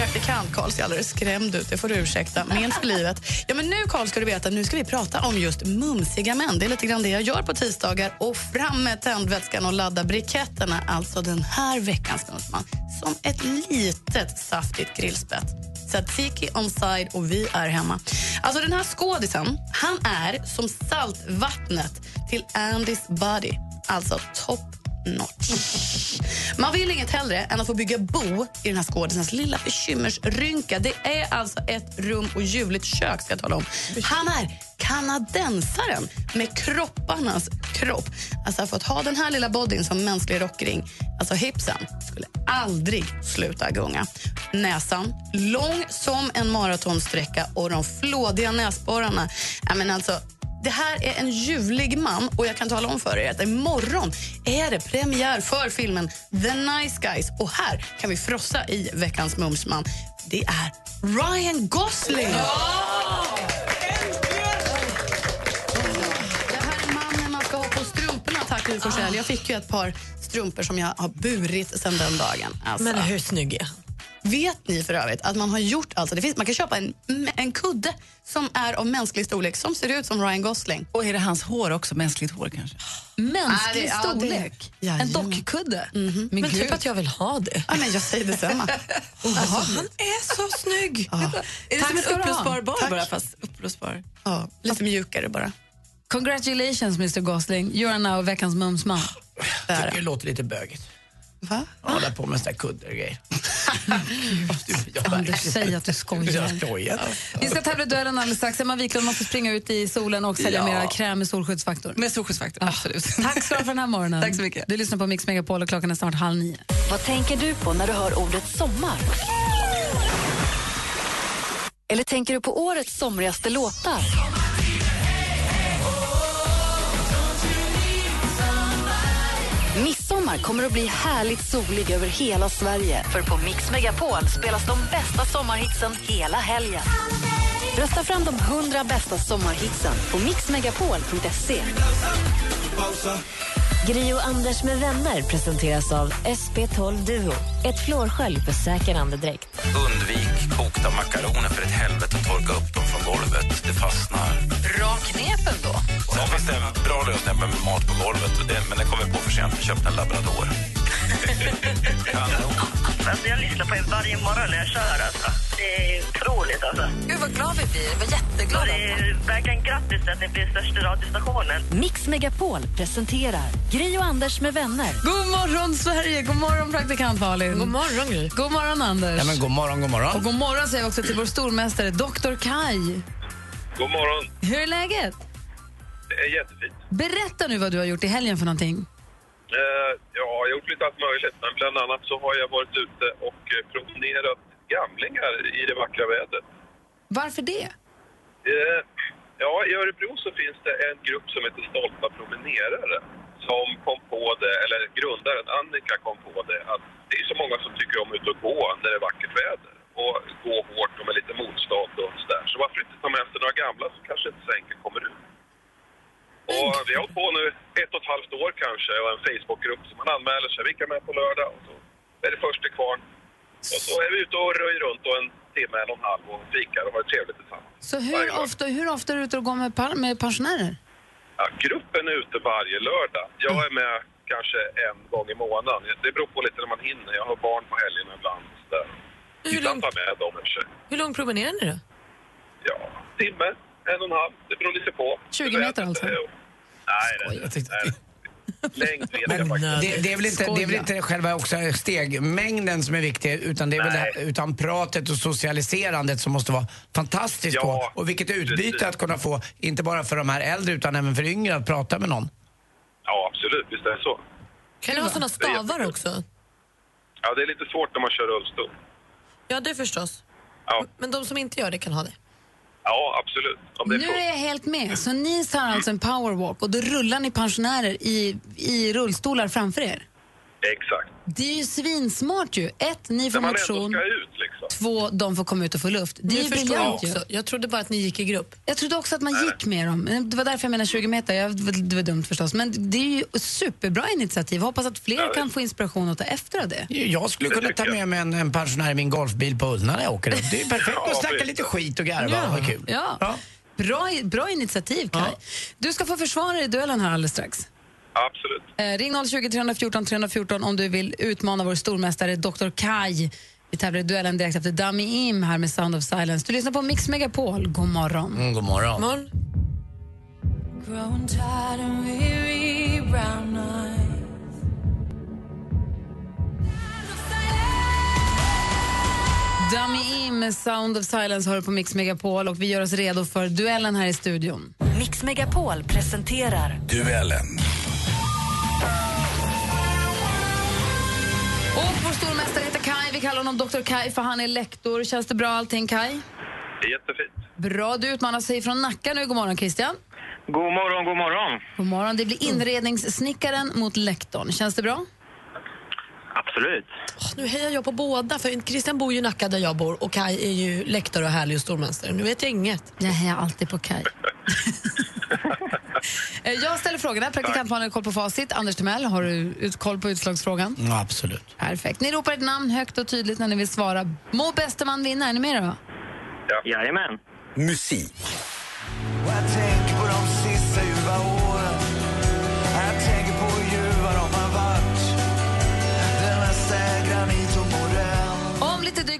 Praktikant Karl ser alldeles skrämd ut, det får du ursäkta. Men för livet. Ja, men nu Karl ska du veta, nu ska vi prata om just mumsiga män. Det är lite grann det jag gör på tisdagar. Och fram med tändvätskan och ladda briketterna. Alltså den här veckans mumsman. Som ett litet saftigt grillspett. Tzatziki on side och vi är hemma. Alltså den här skådisen, han är som saltvattnet till Andys body. Alltså top notch. Man vill inget hellre än att få bygga bo i den här skådisens lilla bekymmersrynka. Det är alltså ett rum och ljuvligt kök, ska jag tala om. Han är kanadensaren med kropparnas kropp. Alltså för att ha den här lilla bodyn som mänsklig rockring, alltså hipsen, skulle aldrig sluta gunga. Näsan, lång som en maratonsträcka och de flådiga näsborrarna. Jag alltså, det här är en ljuvlig man och jag kan tala om för er att imorgon är det premiär för filmen The Nice Guys och här kan vi frossa i veckans mumsman. Det är Ryan Gosling! Det här är mannen man ska ha på strumporna, tack Forssell. Jag fick ju ett par strumpor som jag har burit sedan den dagen. Alltså. Men hur snygg är han? Vet ni för övrigt att man har gjort, alltså det finns, man kan köpa en, en kudde som är av mänsklig storlek som ser ut som Ryan Gosling. Och är det hans hår också, mänskligt hår kanske? Mänsklig Ja, det- ja, det- storlek? En dockkudde? Mhm. Men, Men gud. typ att jag vill ha det. Ja, men jag säger detsamma. Alltså, han är så snygg! Är det Tack som en uppblåsbar bar Tack. bara, fast uppblåsbar? Ja, lite mjukare bara. Congratulations Mr Gosling, you are now veckans mumsman. Det låter lite bögigt. Va? Hålla på med såna där kuddar och grejer. Anders, säg att du skojar. Jag skojar. Vi ska tävla i duellen alldeles strax. Emma Wiklund måste springa ut i solen och sälja Ja. mera kräm med solskyddsfaktor. Med solskyddsfaktor, absolut. Tack ska du ha för den här morgonen. Tack så mycket. Du lyssnar på Mix Megapol och klockan är snart halv nio. Vad tänker du på när du hör ordet sommar? Eller tänker du på årets somrigaste låtar? Midsommar kommer att bli härligt solig över hela Sverige. För på Mix Megapol spelas de bästa sommarhitsen hela helgen. Rösta fram de 100 bästa sommarhitsen på mixmegapol.se. Gri och Anders med vänner presenteras av SP12 Duo. Ett flårskölj för säker andedräkt. Undvik kokta makaroner för ett helvete och torka upp dem från golvet. Det fastnar. Bra knepen då. Sen finns det en bra lösning med mat på golvet. Det, men det kommer vi på för sent. Vi köpte en labrador. Alltså, jag lyssnar på er varje morgon när jag kör. Alltså. Det är otroligt. Alltså. Gud vad glad vi blir. Vad jätteglada. Det är verkligen grattis att ni blir största radiostationen. Mix Megapol presenterar Gri och Anders med vänner. God morgon Sverige, god morgon praktikant Malin. God morgon Gry. God morgon Anders. Ja, men god morgon, god morgon. Och god morgon säger vi också till vår stormästare Dr. Kai. God morgon. Hur är läget? Är jättefint. Berätta nu vad du har gjort i helgen för någonting. Eh, ja, jag har gjort lite allt möjligt, men bland annat så har jag varit ute och eh, promenerat gamlingar i det vackra vädret. Varför det? Eh, ja, i Örebro så finns det en grupp som heter Stolta promenerare som kom på det, eller grundaren Annika kom på det, att det är så många som tycker om ut och gå när det är vackert väder och gå hårt och med lite motstånd och sådär. Så varför inte ta med sig några gamla som kanske inte så enkelt kommer ut? Och vi har hållit på nu ett och ett halvt år kanske och en Facebookgrupp som man anmäler sig. Vilka är med på lördag? Och så är det först till kvarn. Och så är vi ute och röjer runt och en timme, en och en halv och fikar och har det trevligt tillsammans. Så hur ofta, hur ofta är du ute och går med, med pensionärer? Ja, gruppen är ute varje lördag. Jag är med kanske en gång i månaden. Det beror på lite när man hinner. Jag har barn på helgerna ibland. Där. Tar jag med dem. Hur långt promenerar ni då? Ja, timme, en och en halv. Det beror lite på. 20 meter alltså? Nej, nej, nej. nej. Längd vet jag faktiskt Det, det, är väl inte, det är väl inte själva också stegmängden som är viktig utan det är väl det här, utan pratet och socialiserandet som måste vara fantastiskt Ja, på. Och vilket utbyte att kunna få, inte bara för de här äldre utan även för yngre att prata med någon. Ja, absolut. Visst är det så. Kan ni ha såna stavar också? Ja, det är lite svårt när man kör rullstol. Ja, det förstås. Ja, Men de som inte gör det kan ha det. Ja absolut. Nu är jag helt med. Så ni tar alltså en powerwalk och då rullar ni pensionärer i, i rullstolar framför er? Exakt. Det är ju svinsmart ju. Ett, ni får När man ändå motion. ska ut liksom. Två, de får komma ut och få luft. Det är ju förstår jag briljant ju. också. Jag trodde bara att ni gick i grupp. Jag trodde också att man gick med dem. Det var därför jag menade 20 meter. Jag, det var dumt förstås. Men det är ju ett superbra initiativ. Hoppas att fler kan få inspiration att ta efter av det. Jag skulle kunna ta med mig en, en pensionär i min golfbil på Ullna när jag åker runt. Det är perfekt att snacka lite skit och garva och ha kul. Ja. Bra, bra initiativ, Kaj. Du ska få försvara dig i duellen här alldeles strax. Absolut. Eh, ring 020 314 314 om du vill utmana vår stormästare Dr. Kai. Vi tävlar i duellen direkt efter Dummy Im här med Sound of Silence. Du lyssnar på Mix Megapol. God morgon. Mm, god morgon. morgon. Growing tired and weary, brown eyes. Dummy Im med Sound of Silence hör på Mix Megapol och vi gör oss redo för duellen här i studion. Mix Megapol presenterar Duellen. Och vår stormästare heter Kai. Vi kallar honom Dr. Kai för han är lektor. Känns det bra allting, Kai? Det är jättefint. Bra. Du utmanar sig från Nacka nu. God morgon, Christian. God morgon, god morgon. God morgon. Det blir inredningssnickaren mot lektorn. Känns det bra? Absolut. Åh, nu hejar jag på båda, för Christian bor ju i Nacka där jag bor och Kai är ju lektor och härlig och stormästare. Nu vet jag inget. Jag hejar alltid på Kai. Eh, jag ställer frågorna. Praktikantmannen har koll på facit. Anders Timell, har du ut, koll på utslagsfrågan? Ja, absolut. Perfekt. Ni ropar ett namn högt och tydligt när ni vill svara. Må bäste man vinna. Är ni med då? Ja. Jajamän. Musik. Och jag tänker på de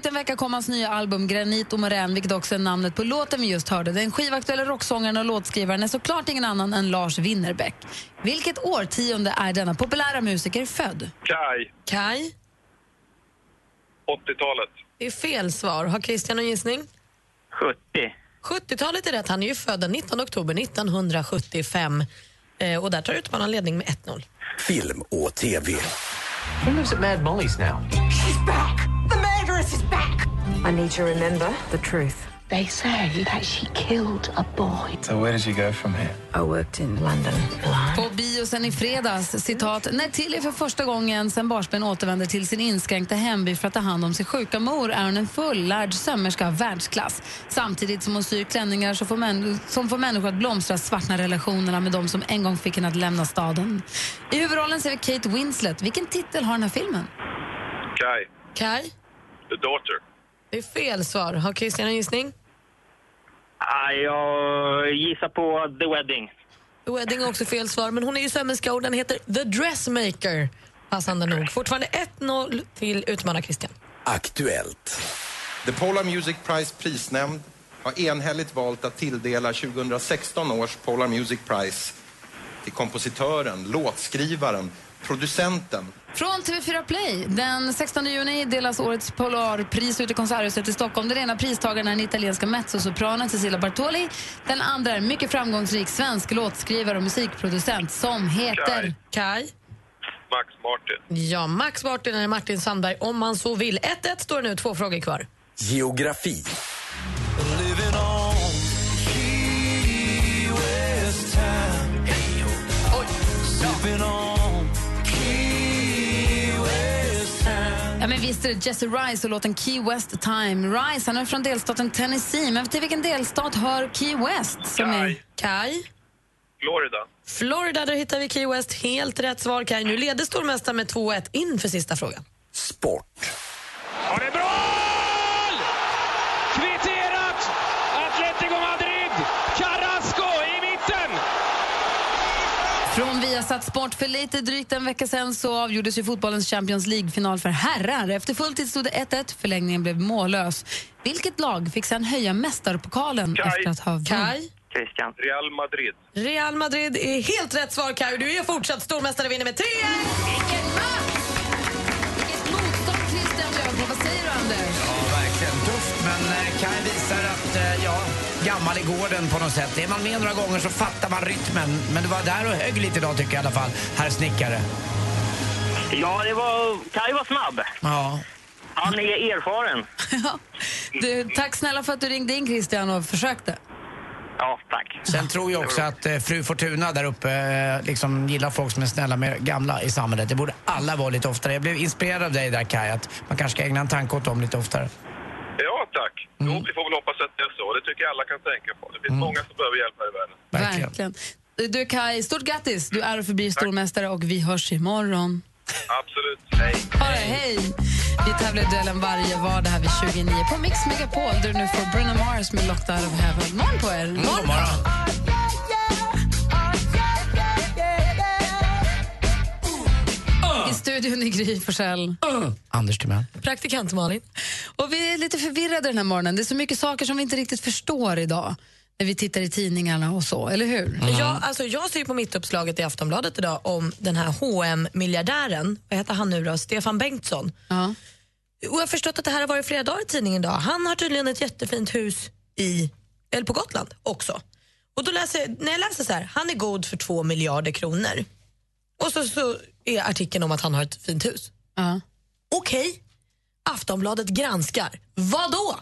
drygt en vecka kommer hans nya album Granit och morän, vilket också är namnet på låten vi just hörde. Den skivaktuella rocksångaren och låtskrivaren är såklart ingen annan än Lars Winnerbäck. Vilket årtionde är denna populära musiker född? Kaj, Kai, 80-talet. det är fel svar. Har Christian en gissning? 70. 70-talet är rätt. Han är ju född den 19 oktober 1975. Eh, och där tar utmanaren ledning med 1-0. Film och TV. Who lives at Mad Molly's now? She's back! Murderess is back! I need to remember the truth. They say that she killed a boy. So where did you go from here? I worked in London. På biosen i fredags, citat, när Tilly för första gången sen barnsben återvänder till sin inskränkta hemby för att ta hand om sin sjuka mor är hon en fullärd sömmerska av världsklass. Samtidigt som hon syr klänningar som får, män, som får människor att blomstra svartnar relationerna med de som en gång fick henne att lämna staden. I huvudrollen ser vi Kate Winslet. Vilken titel har den här filmen? Kaj, Kai, The Daughter. det är fel svar. Har Christian en gissning? Ah, jag gissar på The Wedding. The Wedding är också fel svar, men hon är ju sömmerska och den heter The Dressmaker. Passande nog. Fortfarande 1-0 till utmanar Christian. Aktuellt. The Polar Music Prize prisnämnd har enhälligt valt att tilldela 2016 års Polar Music Prize till kompositören, låtskrivaren, producenten Från TV4 Play. Den 16 juni delas årets Polarpris ut i Konserthuset i Stockholm. Den ena pristagaren är den italienska mezzosopranen Cecilia Bartoli. Den andra är en mycket framgångsrik svensk låtskrivare och musikproducent som heter... Kai. Max Martin. Ja, Max Martin eller Martin Sandberg om man så vill. 1-1 står det nu, två frågor kvar. Geografi. Ja, men visst är det Jesse Rice och låten Key West Time. Rice han är från delstaten Tennessee, men till vilken delstat hör Key West? Som är... Kai. Florida. Florida, där hittar vi Key West. Helt rätt svar, Kaj. Nu leder stormästaren med 2-1 inför sista frågan. Sport. Har det mål! Kvitterat! Atletico Madrid! Carrasco i mitten! Sport för lite drygt en vecka sen så avgjordes ju fotbollens Champions League-final för herrar. Efter full tid stod det 1-1, förlängningen blev mållös. Vilket lag fick sen höja mästarpokalen Kaj. efter att ha vunnit? Kaj? Christian. Real Madrid. Real Madrid är helt rätt svar, Kaj. Du är fortsatt stormästare vinner med 3 Motstånd Christian Jönsson, vad säger du Anders? Ja, verkligen. Tufft, men eh, kan visar att, eh, ja, gammal i gården på något sätt. Är man med några gånger så fattar man rytmen. Men det var där och högg lite idag tycker jag i alla fall, herr Snickare. Ja, det var... Kaj var snabb. Ja. Han är erfaren. Du, tack snälla för att du ringde in Christian och försökte. Ja, tack. Sen tror jag också att eh, fru Fortuna där uppe eh, liksom gillar folk som är snälla med gamla i samhället. Det borde alla vara lite oftare. Jag blev inspirerad av dig där Kaj, att man kanske ska ägna en tanke åt dem lite oftare. Ja, tack. Jo, vi får väl hoppas att det är så. Det tycker jag alla kan tänka på. Det finns många som behöver hjälp här i världen. Verkligen. Du Kai, stort grattis! Du är och förblir stormästare och vi hörs imorgon. Absolut. Hej. Ha det, hej! Vi tävlar i duellen varje vardag här vid 29 på Mix Megapol där du nu får Bruno Mars med Locked Out of Heaven. Morgon på er! Mm, I studion i Gry Forssell. Anders Timell. Praktikant Malin. Och vi är lite förvirrade den här morgonen. Det är så mycket saker som vi inte riktigt förstår idag när vi tittar i tidningarna och så, eller hur? Ja, alltså jag ser på mittuppslaget i Aftonbladet idag om den här hm miljardären vad heter han nu då, Stefan Bengtsson. Ja. Och jag har förstått att det här har varit flera dagar i tidningen idag. Han har tydligen ett jättefint hus i, eller på Gotland också. Och då läser, när jag läser så här, han är god för två miljarder kronor. Och så, så är artikeln om att han har ett fint hus. Ja. Okej, Aftonbladet granskar. Vad då?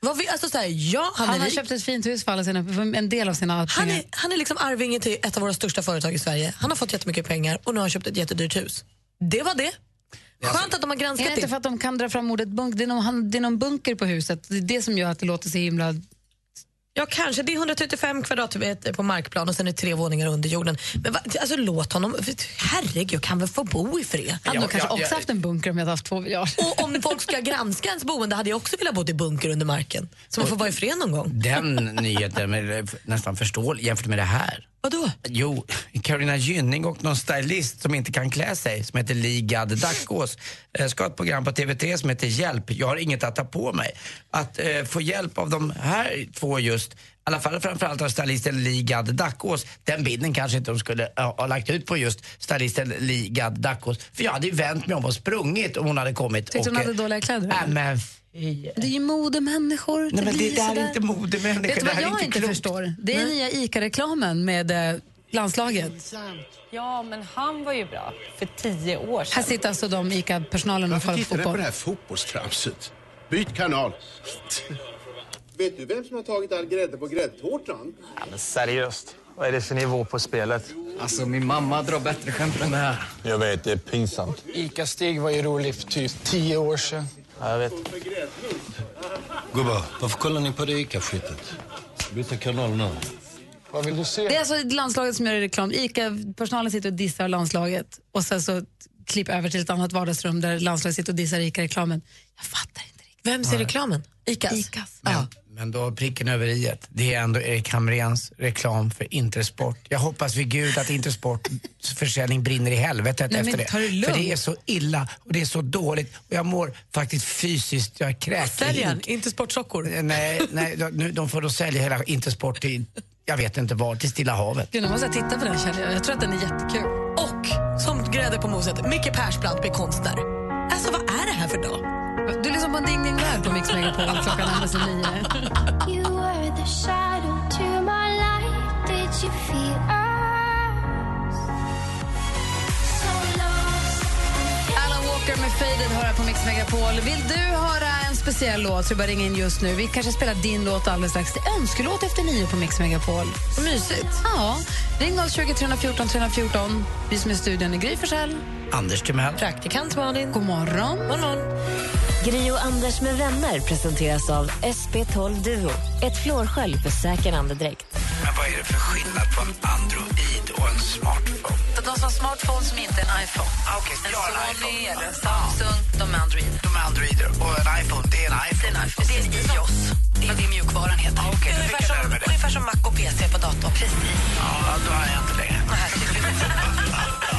Vad vi, alltså så här, ja, han, Han, är har rik. köpt ett fint hus för alla sina, för en del av sina Han pengar. är, han är liksom arvingen till ett av våra största företag i Sverige. Han har fått jättemycket pengar och nu har han köpt ett jättedyrt hus. Det var det. Skönt att de har Är granskat det inte det. för att de kan dra fram ordet bunk? Det är, någon, han- det är någon bunker på huset. Det är det som gör att det låter så himla... Ja, kanske. Det är 135 kvadratmeter på markplan och sen är det tre våningar under jorden. Men va, alltså, låt honom... Herregud, kan väl få bo i fred? Han har kanske också haft en bunker om jag hade haft två miljarder. Och om folk ska granska ens boende hade jag också velat bo i bunker under marken. Så man får vara i fred någon gång. Den nyheten är nästan förståelig jämfört med det här. Vadå? Jo, Carolina Gynning och någon stylist som inte kan klä sig, som heter Li Gad Dackås, eh, ska ha ett program på TV3 som heter Hjälp, jag har inget att ta på mig. Att eh, få hjälp av de här två just, i alla fall framförallt av stylisten Li Gad Dackås. Den bilden kanske inte de skulle ha, ha lagt ut på just stylisten Li Gad Dackås. För jag hade ju vänt mig om och sprungit om hon hade kommit. Tyckte hon hade dåliga kläder? Äh, men Det är ju modemänniskor. Nej, men det blir där är sådär. inte modemänniskor, Vet du det vad här är jag inte inte förstår? Det är nya ICA-reklamen med eh, landslaget. Ja, men han var ju bra för tio år sedan. Här sitter alltså de ICA-personalen och kollar på tittar du på fotboll. det här fotbollstramset? Byt kanal. Vet du vem som har tagit all grädde på gräddtårtan? Ja, men seriöst, vad är det för nivå på spelet? Alltså, min mamma drar bättre skämt än det här. Jag vet, det är pinsamt. Ica-Stig var ju rolig för typ tio år sedan. Ja, jag vet. Gubbar, varför kollar ni på det ICA-skitet? Byta kanal nu. Vad vill du se? Det är alltså landslaget som gör reklam. ICA-personalen sitter och dissar landslaget och sen så klipp över till ett annat vardagsrum där landslaget sitter och dissar ICA-reklamen. Vem ser reklamen? Icas? Icas. Men, men då pricken över i. Det är ändå Erik Hamréns reklam för Intersport. Jag hoppas vid gud att Intersports försäljning brinner i helvetet Nej, efter det. det. För det är så illa och det är så dåligt och jag mår faktiskt fysiskt, jag kräker. Säljer han? hink. Inte sportsockor? Nej, nej de, nu, de får då sälja hela Intersport till, jag vet inte var, till Stilla havet. Gud, nu måste jag titta på den känner jag. Jag tror att den är jättekul. Och som grädde på moset, Micke Persbrandt blir konstnär. Alltså vad är det här för dag? Klockan närmar sig nio. You were the shadow to my light. Did you feel us? So lost. Alan Walker med Faded hör här på Mix Megapol. Vill du höra en speciell låt så bara ringa in just nu. Vi kanske spelar din låt alldeles strax. Det är önskelåt efter nio på Mix Megapol. Mysigt. Ja. Ring 020 314 314. Vi som är i studion är Gry Forssell. Anders Timell. Praktikant Malin. God morgon. God morgon. Gri och Anders med vänner presenteras av SP12 Duo. Ett flårskölj för säker andedräkt. Men vad är det för skillnad på en Android och en smartphone? De som har smartphone som inte är en iPhone. Ah, okej, en jag har en Sony iPhone. eller en Samsung, de är Android. De är Androider och en iPhone, det är en iPhone. Det är en iPhone. Det är en iOS. Det är det mjukvaran heter. Ah, okej, då Ungefär som, ungefär som Mac och PC på datorn. Precis. Ja, då har jag inte längre.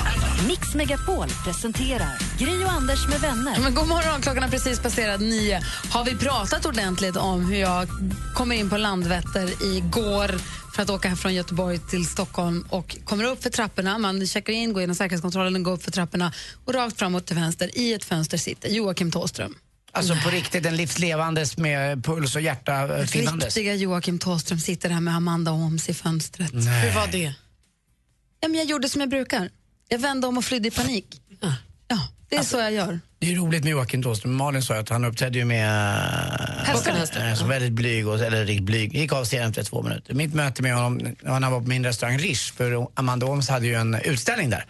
Mix Megapol presenterar Gri och Anders med vänner. Men god morgon, klockan har precis passerat nio. Har vi pratat ordentligt om hur jag kommer in på Landvetter igår för att åka från Göteborg till Stockholm och kommer upp för trapporna. Man checkar in, går igenom säkerhetskontrollen, går upp för trapporna och rakt framåt till vänster i ett fönster sitter Joakim Tåström. Alltså på riktigt, en livslevandes med puls och hjärta eh, finnandes. Riktiga Joakim Tåström sitter där med Amanda Holmes i fönstret. Nej. Hur var det? Ja, men jag gjorde som jag brukar. Jag vände om och flydde i panik. Ja, det är så jag gör. Det är roligt med Joakim Thåström. Malin sa att han uppträdde ju med Hästar. äh, som väldigt blyg, och, eller riktigt blyg. Gick av scenen efter två minuter. Mitt möte med honom när han var på min restaurang Rish, för Amanda Holmes hade ju en utställning där.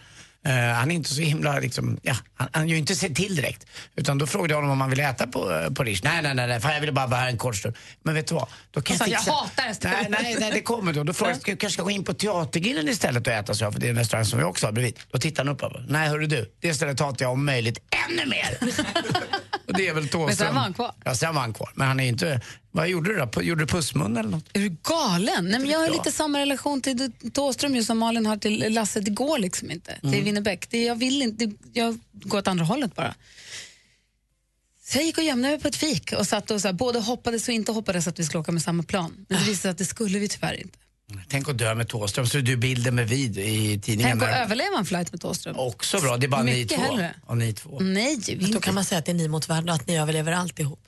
Eh, han är inte så himla, liksom, ja, han, han gör ju inte sig till direkt. Utan då frågade jag honom om han ville äta på, eh, på Rish. Nej, nej, nej, nej, fan, jag ville bara vara här en kort stund. Men vet du vad? Då kan Han sa, fixa- "Jag hatar restaurang." Nej, nej, nej, det kommer då. Då frågade jag, "Ska- kanske ska gå in på Teatergrillen istället och äta, så jag, för det är en restaurang som vi också har bredvid. Då tittar han upp och bara, nej hörru du, det stället hatar jag om möjligt ännu mer. och det är väl Thåström. Men sen var han kvar. Ja, sen var han kvar. Men han är inte, vad gjorde du då? Gjorde du pussmun eller något? Är du galen? Nej, men jag har lite samma relation till Thåström som Malin har till Lasse. Det går liksom inte. Till Mm. Winnerbäck. Det, jag vill inte, jag går åt andra hållet bara. Så jag gick och gömde mig på ett fik och satt och så här, både hoppades och inte hoppades att vi skulle åka med samma plan. Men det visade sig att det skulle vi tyvärr inte. Tänk att dö med Thåström, så du bilden med vid i tidningen. Tänk att där. överleva en flight med Thåström. Också bra, det är bara ni två. hellre. Och ni två. Nej, vi Då kan man säga att det är ni mot världen och att ni överlever alltihop.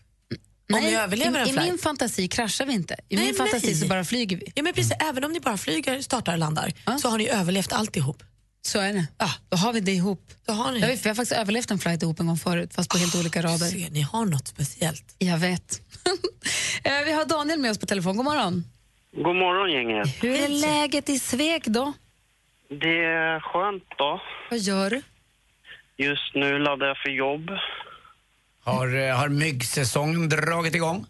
Om ni överlever en i, min fantasi kraschar vi inte. I Nej, min fantasi nej. så bara flyger vi. Ja, men precis, Även om ni bara flyger, startar och landar så har ni överlevt alltihop. Så är det. Ja, då har vi det ihop. Då har ni. Jag, vet, vi har faktiskt överlevt en flight ihop en gång förut, fast på helt olika rader. Se, ni har något speciellt. Jag vet. Eh, vi har Daniel med oss på telefon. God morgon. God morgon gänget. Hur är läget i Sveg då? Det är skönt då. Vad gör du? Just nu laddar jag för jobb. Har, eh, har myggsäsongen dragit igång?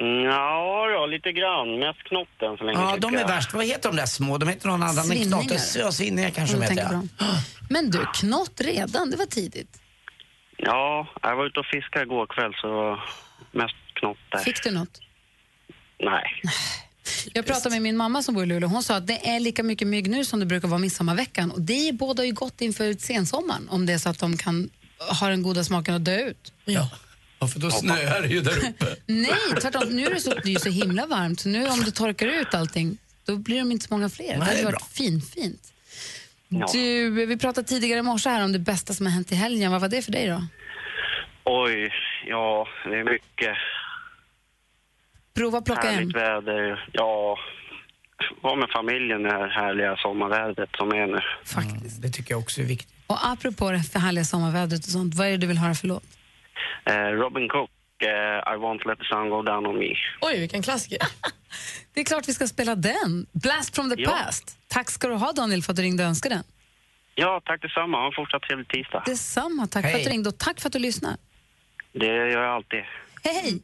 Mm, Ja, ja, lite grann. Mest knoppen så länge Ja, de är jag. värst. Vad heter de där små? De heter någon annan. Svinningar. Ja, svinningar kanske de du heter. tänker Ja. på dem. Men du, knott redan, det var tidigt. Ja, jag var ute och fiskade igår kväll så mest knott där. Fick du något? Nej. Jag pratade med min mamma som bor i Luleå. Hon sa att det är lika mycket mygg nu som det brukar vara midsommarveckan. Och det båda ju gott inför sensommaren om det är så att de kan ha den goda smaken att dö ut. Ja. ja, för då snöar det ju där uppe. Nej, tvärtom. Nu är det så, det är ju så himla varmt. Så nu om du torkar ut allting, då blir de inte så många fler. Nej, det hade är varit bra. fin, fint. Ja. Du, vi pratade tidigare i morse här om det bästa som har hänt i helgen. Vad var det för dig då? Oj, ja, det är mycket Prova plocka härligt en. väder. Ja, vara med familjen det här härliga sommarvädret som är nu. Faktiskt. Det tycker jag också är viktigt. Och apropå det för härliga sommarvädret och sånt, vad är det du vill höra för låt? Eh, Robin Cook, eh, I won't let the sun go down on me. Oj, vilken klassiker. Det är klart vi ska spela den. Blast from the Ja. past. Tack ska du ha Daniel för att du ringde och önskade den. Ja, tack detsamma. Ha en fortsatt trevlig tisdag. Detsamma. Tack för Hej. att du ringde och tack för att du lyssnar. Det gör jag alltid. Hej! Hej!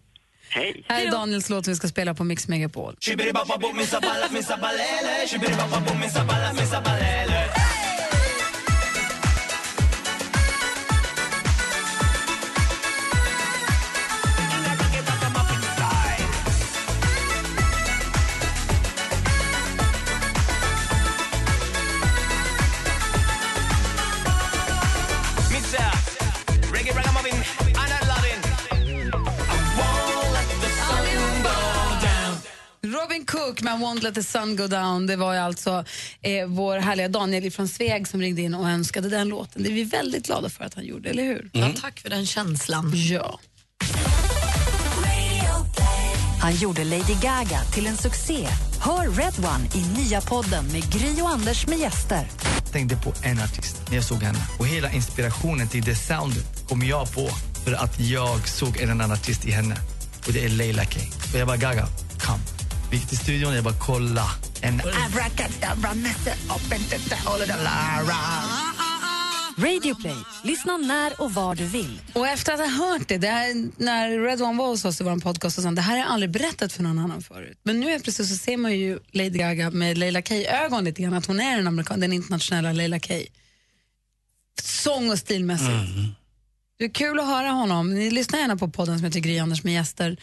Här är Daniels låt vi ska spela på Mix Megapol. Cook med won't let the sun go down. Det var ju alltså eh, vår härliga Daniel från Sveg som ringde in och önskade den låten. Det är vi väldigt glada för att han gjorde, eller hur? Ja, tack för den känslan. Ja. Han gjorde Lady Gaga till en succé. Hör Red One i nya podden med Gry och Anders med gäster. tänkte på en artist när jag såg henne. Och hela inspirationen till det soundet kom jag på för att jag såg en annan artist i henne. Och det är Leila K. Och jag bara, Gaga, kom. Gick till studion jag bara kolla. En abracadabra, Mr. Open the all of the Lara. Radio Play. Lyssna när och var du vill. Och efter att ha hört det, det här, när Red One var hos oss i vår podcast, och sånt, det här har jag aldrig berättat för någon annan förut. Men nu plötsligt så ser man ju Lady Gaga med Leila K-ögon lite grann, att hon är den, amerikan, den internationella Leila K. Sång och stilmässigt. Det är kul att höra honom. Ni lyssnar gärna på podden som heter Gry Anders med gäster,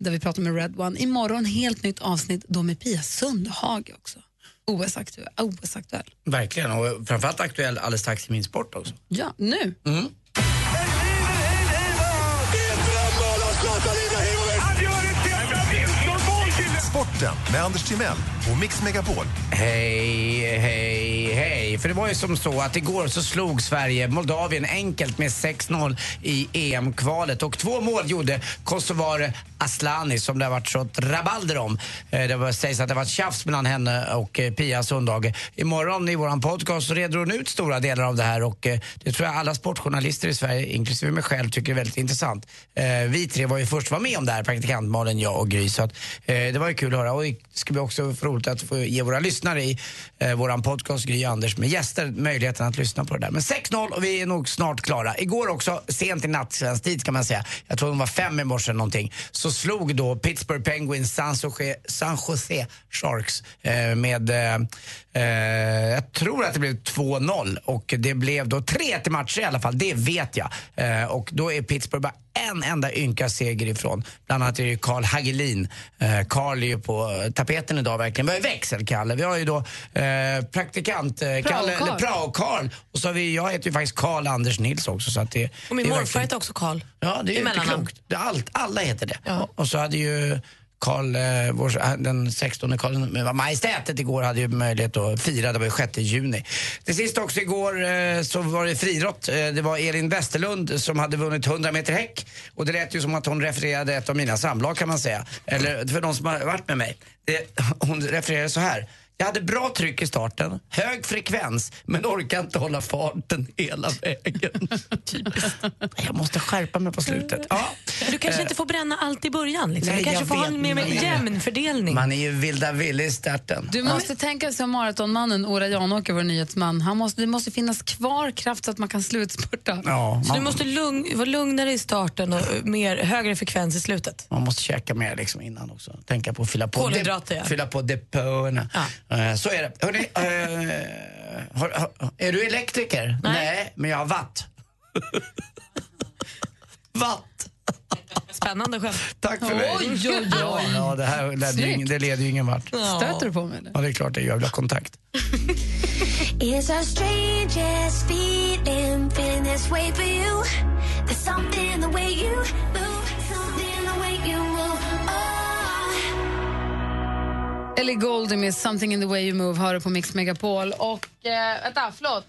där vi pratar med Red One. Imorgon helt nytt avsnitt, då med Pia Sundhage också. OS-aktuell. OS-aktuell. Verkligen, och framförallt aktuell alldeles strax i min sport också. Ja, nu. Mm. Sporten med Anders Timell och Mix Megapol. Hej, hej, hej. För det var ju som så att igår så slog Sverige Moldavien enkelt med 6-0 i EM-kvalet. Och två mål gjorde Kosovare Aslani som det har varit så rabalder om. Eh, det var, sägs att det var ett tjafs mellan henne och eh, Pia Sundhage. Imorgon i vår podcast så reder hon ut stora delar av det här och eh, det tror jag alla sportjournalister i Sverige, inklusive mig själv, tycker är väldigt intressant. Vi tre var ju först var med om det här, praktikant Malin, jag och Gry. Så att, det var ju kul att höra och det ska bli också roligt att få ge våra lyssnare i eh, våran podcast Gry och Anders med gäster möjligheten att lyssna på det där. Men 6-0 och vi är nog snart klara. Igår också, sent i natt svensk tid kan man säga, jag tror de var fem i morse någonting, så slog då Pittsburgh Penguins San Jose, San Jose Sharks eh, med, eh, eh, jag tror att det blev 2-0 och det blev då 3 till matcher i alla fall, det vet jag. Eh, och då är Pittsburgh bara en enda ynka seger ifrån. Bland annat är det ju Carl Hagelin. Eh, Carl är ju på tapeten idag verkligen. Vi har ju växelkalle, vi har ju då eh, praktikant eh, Kalle, eller Prao-Carl. Och så har vi, jag heter ju faktiskt Carl Anders Nils också. Så att det, Och min morfar verkligen- heter också Karl. Ja, det är I ju inte klokt. Allt, alla heter det. Och, och så hade ju Karl, eh, vår, eh, den 16 Karl eh, Majestätet igår hade ju möjlighet att fira, det var ju 6 juni. Till sist också igår eh, så var det friidrott. Eh, det var Elin Westerlund som hade vunnit 100 meter häck. Och det lät ju som att hon refererade ett av mina samlag kan man säga. Eller för de som har varit med mig. Det, hon refererade så här. Jag hade bra tryck i starten, hög frekvens, men orkar inte hålla farten hela vägen. Jag måste skärpa mig på slutet. Ja. Du kanske inte får bränna allt i början. Liksom. Nej, du kanske får ha en mer men- jämn fördelning. Man är ju vilda ville i starten. Du måste tänka som maratonmannen Ora Janåker, vår nyhetsman. Han måste, det måste finnas kvar kraft så att man kan slutspurta. Ja, Så man, du måste lugn, vara lugnare i starten och eh, mer, högre frekvens i slutet. man måste käka mer liksom innan också. Tänka på att fylla på, ja. fylla på depåerna. Eh, Så är det. Hörrni, eh, har, har, är du elektriker? Nej. men jag har watt. watt. Spännande skämt. Tack för mig. Oj, oj, oj. Ja, det här leder ju, ingen- det leder ju ingen vart. Stöter du på mig? eller? Ja, det är klart det gör. Jag vill ha kontakt. Ellie Goulding med Something in the way you move hör du på Mix Megapol. Och, eh, vänta, förlåt.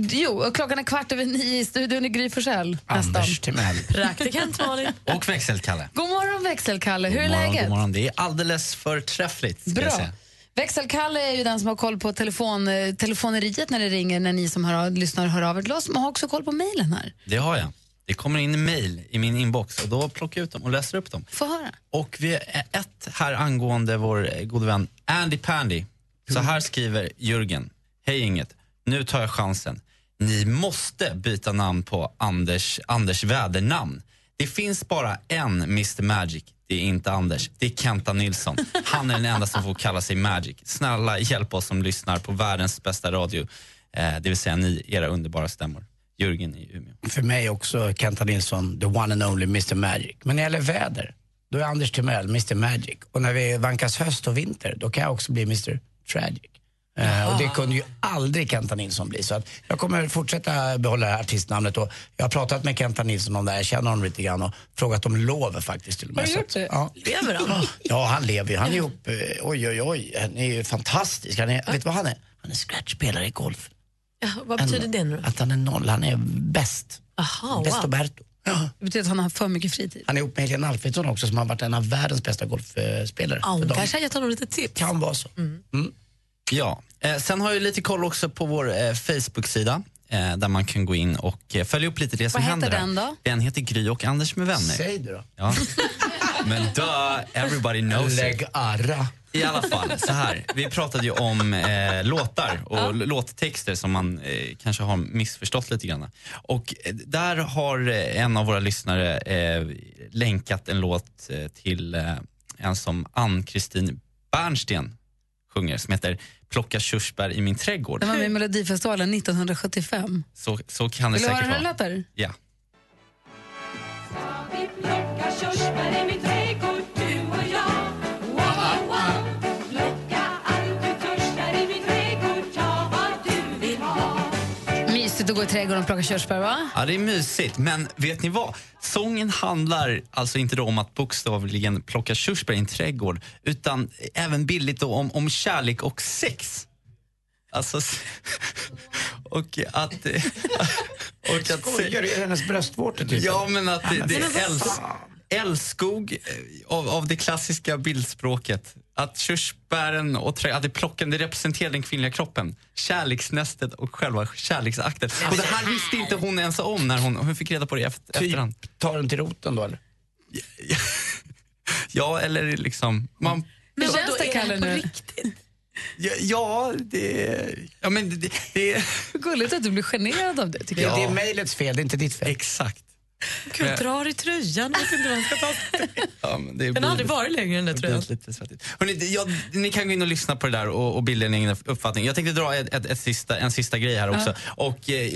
Jo, och klockan är kvart över nio i studion i Gry Forssell. Anders Timell. Praktikant Malin. Och växelkalle. God morgon växelkalle, hur är God morgon, läget? god morgon. Det är alldeles förträffligt. Bra. säga. Växelkalle är ju den som har koll på telefon, eh, telefoneriet när det ringer, när ni som hör, lyssnar hör av er till oss. Men har också koll på mejlen här. Det har jag. Det kommer in mejl i min inbox och då plockar jag ut dem och läser upp dem. Få höra. Och vi är ett här angående vår eh, gode vän Andy Pandy. Så här skriver Jürgen. Hej inget. Nu tar jag chansen. Ni måste byta namn på Anders, Anders vädernamn. Det finns bara en Mr Magic. Det är inte Anders. Det är Kenta Nilsson. Han är den enda som får kalla sig Magic. Snälla hjälp oss som lyssnar på världens bästa radio. Eh, det vill säga ni, era underbara stämmor. Jürgen i Umeå. För mig också Kenta Nilsson, the one and only Mr Magic. Men när det gäller väder, då är Anders Timell Mr Magic. Och när vi vankas höst och vinter, då kan jag också bli Mr Tragic. Eh, och det kunde ju aldrig Kenta Nilsson bli. Så att jag kommer fortsätta behålla det här artistnamnet. Och jag har pratat med Kenta Nilsson om det här, jag känner honom lite grann och frågat om lov faktiskt till och med. Har du gjort det? Ja. Lever han? Ja, han lever ju. Han är ihop, eh, oj oj oj, han är ju fantastisk. Han är, vet du vad han är? Han är scratchspelare i golf. Ja, vad betyder det nu? Att han är noll, han är bäst. Aha, Bäst wow. Ja. Det betyder att han har för mycket fritid. Han är ihop med Helena Alfredsson också som har varit en av världens bästa golfspelare. Ja, hon kanske har gett honom lite tips. Kan vara så. Ja, eh, sen har jag lite koll också på vår eh, Facebook-sida eh, där man kan gå in och eh, följa upp lite det som Vad händer heter där. den då? Den heter Gry och Anders med vänner. Säg det då. Ja. Men duh, everybody knows Lägg it. arra. I alla fall, så här. Vi pratade ju om eh, låtar och Ja. låttexter som man eh, kanske har missförstått lite grann. Och eh, där har eh, en av våra lyssnare eh, länkat en låt eh, till eh, en som Ann-Kristin Bernsten sjunger som heter Plocka körsbär i min trädgård. Den var med i Melodifestivalen 1975. Så, så kan det Vill du höra säkert hur den vara. låter? Ja. Plocka körsbär i min trädgård, i trädgården och plocka körsbär, va? Ja, det är mysigt. Men vet ni vad? Sången handlar alltså inte då om att bokstavligen plocka körsbär i en trädgård utan även billigt då om, om kärlek och sex. Alltså, och att... Och att Skojar du? Är det hennes bröstvårtor typ? Ja, men att det, det är älsk? Älskog eh, av, av det klassiska bildspråket. Att körsbären och trä, att det plocken det representerar den kvinnliga kroppen. Kärleksnästet och själva kärleksakten. Och det här visste inte hon ens om när hon, hon fick reda på det efter, efterhand. Typ, tar den till roten då eller? Ja, eller liksom... Man, Men känns det, Kalle, på nu? riktigt? ja, ja, det... Ja, men det... det Gulligt att du blir generad av det, tycker Det, jag. det är mejlets fel, det är inte ditt fel. Exakt. Gud, drar i tröjan. Vet inte vad han ska ta Ja, men det Den har aldrig varit längre än Det tröjan. lite svettigt. Hörrni, jag, ni kan gå in och lyssna på det där och, och bilda en egen uppfattning. Jag tänkte dra ett, ett, ett sista, en sista grej här också. Och eh,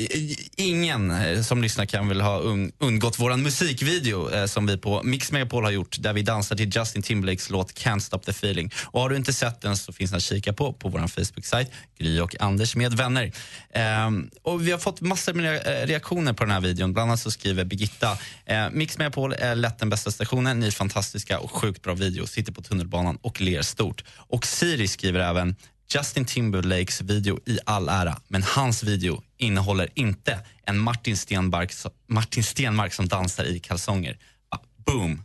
ingen eh, som lyssnar kan väl ha un, undgått våran musikvideo eh, som vi på Mix Megapol har gjort där vi dansar till Justin Timberlakes låt Can't Stop The Feeling. Och har du inte sett den så finns den att kika på på vår Facebook-sajt Gry och Anders med vänner. Ehm, och vi har fått massor med eh, reaktioner på den här videon. Bland annat så skriver Birgitta eh, Mix Megapol är lätt den bästa stationen. Ni är fantastiska och sjukt bra video. Sitter på tunnelbanan och ler stort. Och Siri skriver även Justin Timberlakes video i all ära, men hans video innehåller inte en Martin Stenmark, Martin Stenmark som dansar i kalsonger. Ah, boom!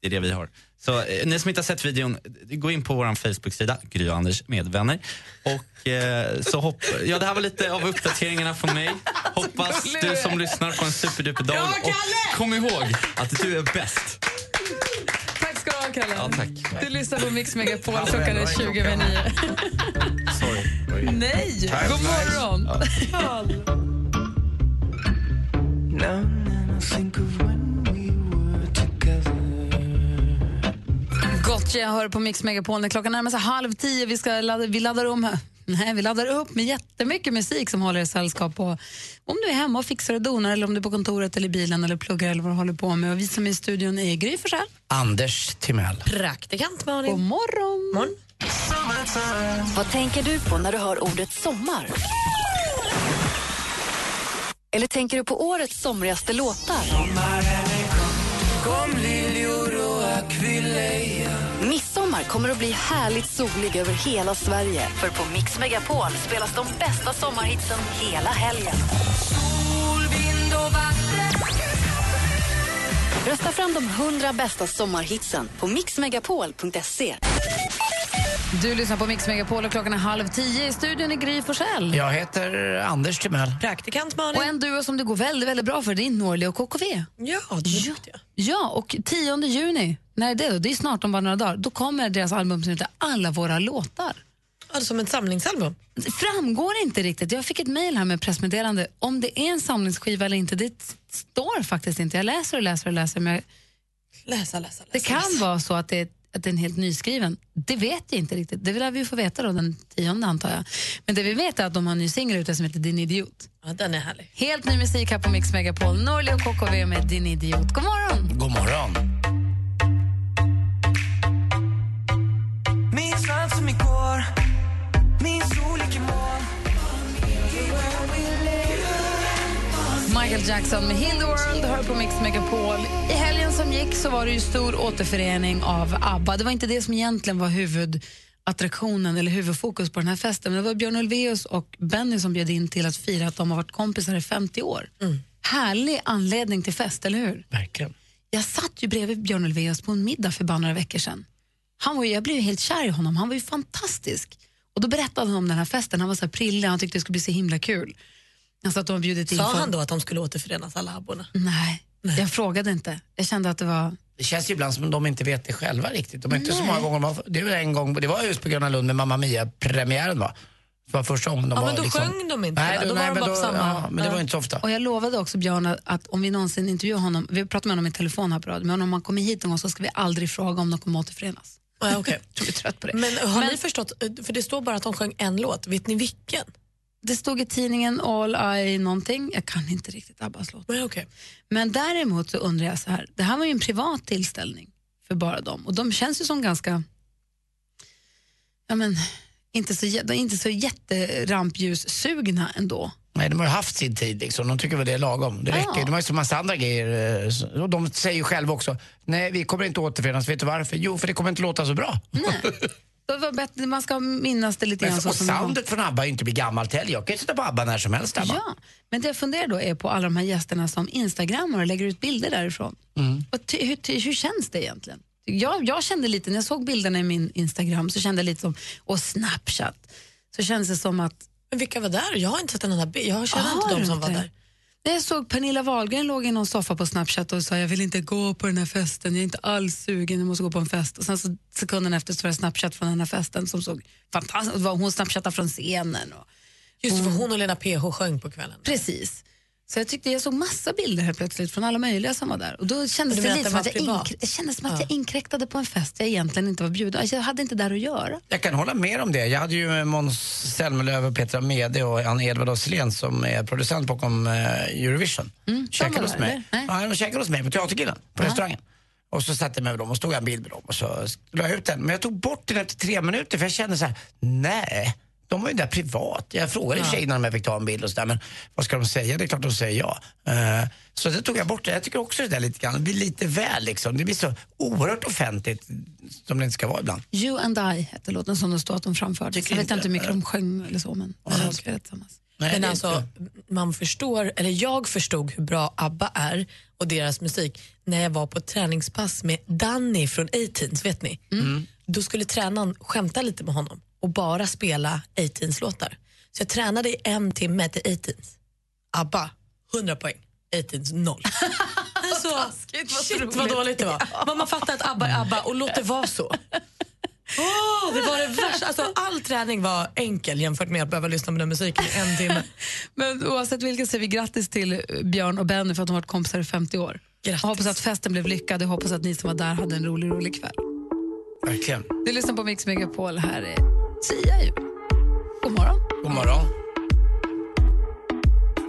Det är det vi har. Så eh, ni som inte har sett videon, gå in på vår Facebook-sida, Gry och Anders med vänner. Och eh, så hopp... Ja, det här var lite av uppdateringarna från mig. Hoppas du som lyssnar får en superduper dag. Och kom ihåg att du är bäst. Tack ska du ha, Kalle. Ja, tack. Du lyssnar på Mix Megapol. Klockan är 20 över 9. Sorry. Nej! God morgon! Gotcha, jag hör på Mix Megapol när klockan närmar sig halv tio. Vi, ska ladda, vi, laddar om, nej, vi laddar upp med jättemycket musik som håller er sällskap. Och om du är hemma och fixar och donar eller om du är på kontoret eller i bilen eller pluggar eller vad du håller på med. Och vi som är i studion är Gry Forssell. Anders Timell. Praktikant Malin. God morgon! morgon. Vad tänker du på när du hör ordet sommar? Eller tänker du på årets somrigaste låtar? Midsommar kommer att bli härligt solig över hela Sverige. För på Mix Megapol spelas de bästa sommarhitsen hela helgen. Rösta fram de 100 bästa sommarhitsen på mixmegapol.se. Du lyssnar på Mix Megapol och klockan är halv tio. I studion är Gry Forssell. Jag heter Anders Timell. Praktikant Malin. Och en duo som det går väldigt, väldigt bra för det är Norli och KKV. Ja, de är duktiga. Ja, och 10 juni, när är det då? Det är snart om bara några dagar. Då kommer deras album som heter Alla våra låtar. Alltså som ett samlingsalbum. Det framgår inte riktigt. Jag fick ett mejl här med pressmeddelande. Om det är en samlingsskiva eller inte, det står faktiskt inte. Jag läser och läser och läser. Men jag, Läsa, läsa, läsa. det kan vara så att det, är, att det är helt nyskriven. Det vet jag inte riktigt. Det vill vi få veta då den tionde antar jag. Men det vi vet är att de har en ny singel ute som heter Din idiot. Ja, den är härlig. Helt ny musik här på Mix Megapol. Norli och KKV med Din idiot. God morgon! God morgon. Minns allt som igår Minns olika mål Michael Jackson med Heal the World hör på Mix Megapol. I helgen som gick så var det ju stor återförening av ABBA. Det var inte det som egentligen var huvudattraktionen eller huvudfokus på den här festen. Men det var Björn Ulvaeus och Benny som bjöd in till att fira att de har varit kompisar i 50 år. Härlig anledning till fest, eller hur? Verkligen. Jag satt ju bredvid Björn Ulvaeus på en middag för bara några veckor sedan. Han var ju, jag blev helt kär i honom, han var ju fantastisk. Och då berättade han om den här festen, han var så här prillig, han tyckte det skulle bli så himla kul. Sa att de har bjudit in Sa han då att de skulle återförenas, alla abborna? Nej, jag frågade inte. Jag kände att det var Det känns ju ibland som att de inte vet det själva riktigt. De är inte så Nej. många gånger, man- det var en gång, det var just på Gröna Lund med Mamma Mia-premiären va? Det var första gången de Ja, var men då liksom... sjöng de inte, Nej, då, Då var nej, de bara då, på samma- Ja, men det var inte så ofta. Och jag lovade också Björn att- om vi någonsin intervjuar honom, vi pratade med honom i telefon här på radio, men om han kommer hit någon gång så ska vi aldrig fråga om de kommer återförenas. Ja, okay. Jag är trött på det. Men har Men- ni förstått, för det står bara att de sjöng en låt, vet ni vilken? Det stod i tidningen All I någonting, jag kan inte riktigt Abbas låt. Men, okay. Men däremot så undrar jag så här, det här var ju en privat tillställning för bara dem och de känns ju som ganska, ja men, inte så, inte så jätterampljussugna ändå. Nej, de har ju haft sin tid liksom. De tycker väl det är lagom. Det Ja. räcker. De har ju så massa andra grejer. eh, Och de säger ju själva också, nej vi kommer inte återförenas. Vet du varför? Jo, för det kommer inte låta så bra. Det var bättre, man ska minnas det lite grann och soundet från ABBA är inte bli gammalt heller. Jag kan ju sätta på ABBA när som helst. Ja, men det jag funderar då är på alla de här gästerna som instagrammar och lägger ut bilder därifrån. Mm. Och ty, hur, ty, hur känns det egentligen? Jag, jag kände lite, när jag såg bilderna i min Instagram så kände jag lite som, och Snapchat, så kändes det som att... Men vilka var där? Jag har inte sett en enda bild. Jag känner inte Har de som var där. När jag såg Pernilla Wahlgren låg i någon soffa på Snapchat och sa jag vill inte gå på den här festen, jag är inte alls sugen, jag måste gå på en fest. Och sen så sekunden efter så var det Snapchat från den här festen som såg fantastiskt ut. Hon snapchattade från scenen. Och Just det, för hon och Lena PH sjöng på kvällen. Precis. Så jag tyckte jag såg massa bilder helt plötsligt från alla möjliga som var där. Och då kändes det lite att som att jag, inkr- det kändes som att jag inkräktade på en fest jag egentligen inte var bjuden. Alltså, Jag hade inte där att göra. Jag kan hålla med om det. Jag hade ju Måns Zelmerlöw och Petra Mede och Anna Edvard Åslén som är producent bakom eh, Eurovision. Mm, käkade hos mig. Ja, de käkade hos mig på Teatergrillen, på restaurangen. Och så satte jag mig med dem och stod jag en bild med dem och så la jag ut den. Men jag tog bort den efter tre minuter för jag kände så här: nej. De var ju där privat. Jag frågade Ja. tjejerna om jag fick ta en bild och sådär, men vad ska de säga? Det är klart de säger ja. Eh, så det tog jag bort. Jag tycker också det där lite grann, det blir lite väl liksom. Det blir så oerhört offentligt som det inte ska vara ibland. You and I hette låten som det står att de framförde. Tycker Jag vet inte inte hur mycket det. de sjöng eller så, men de skrev tillsammans. Nej, Men det alltså, man förstår, eller jag förstod hur bra ABBA är och deras musik när jag var på ett träningspass med Danny från A-Teens, vet ni? Mm. Då skulle tränaren skämta lite med honom och bara spela A-Teens-låtar. Så jag tränade i en timme till A-Teens. ABBA, 100 poäng. A-Teens, noll. alltså, shit vad dåligt det var. Men man fattar att ABBA är ABBA och låt det vara så. Åh, det var det värsta. Alltså, all träning var enkel jämfört med att behöva lyssna på den musiken i en timme. Men oavsett vilket säger vi grattis till Björn och Benny för att de har varit kompisar i 50 år. Grattis. Jag hoppas att festen blev lyckad och hoppas att ni som var där hade en rolig, rolig kväll. Verkligen. Du lyssnar på Mix Megapol. Här är Sia ju. God morgon. God morgon.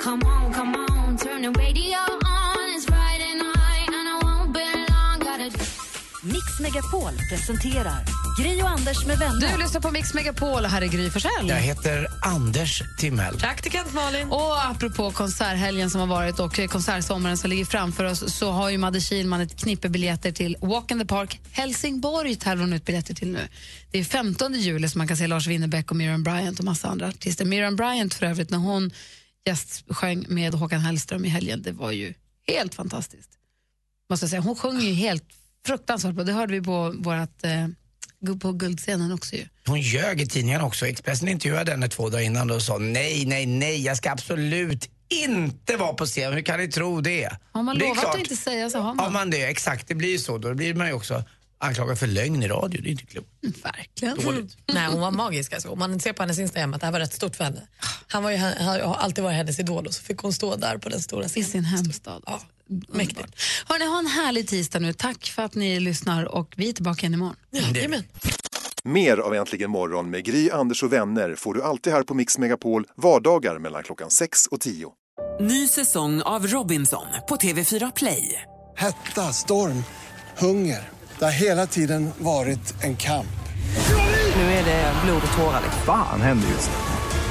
Come on, come on, turn the radio on. It's Friday night and I won't be long. Gotta Mix Megapol presenterar Gri och Anders med vänner. Du lyssnar på Mix Megapol och här är Gry Forssell. Jag heter Anders Timell. Praktikant Malin. Och apropå konserthelgen som har varit och konsertsommaren som ligger framför oss så har ju Madde Kihlman ett knippe biljetter till Walk in the Park Helsingborg tävlar hon ut biljetter till nu. Det är 15 juli som man kan se Lars Winnerbäck och Miriam Bryant och massa andra artister. Miriam Bryant för övrigt när hon gästsjöng med Håkan Hellström i helgen, det var ju helt fantastiskt. Måste jag säga. Hon sjöng ju helt fruktansvärt bra. Det hörde vi på vårat eh, på guldscenen också ju. Hon ljög i tidningarna också. Expressen intervjuade henne två dagar innan och sa nej, nej, nej, jag ska absolut inte vara på scen. Hur kan ni tro det? Har man det lovat klart. att inte säga så har man. Ja, man det. Exakt, det blir ju så. Då blir man ju också anklagad för lögn i radio. Det är inte klokt. Verkligen. Dåligt. Nej, hon var magisk. Alltså. Om man ser på hennes Instagram att det här var rätt stort för henne. Han var ju, han har alltid varit hennes idol och så fick hon stå där på den stora I scenen. sin hemstad. Ja, Mäktigt. Hörrni, ha en härlig tisdag nu. Tack för att ni lyssnar och vi är tillbaka igen imorgon. Jajamän. Mer av Äntligen morgon med Gry, Anders och vänner får du alltid här på Mix Megapol vardagar mellan klockan 6 och 10. Ny säsong av Robinson på TV4 Play. Hetta, storm, hunger. Det har hela tiden varit en kamp. Nu är det blod och tårar. liksom. Fan händer just nu.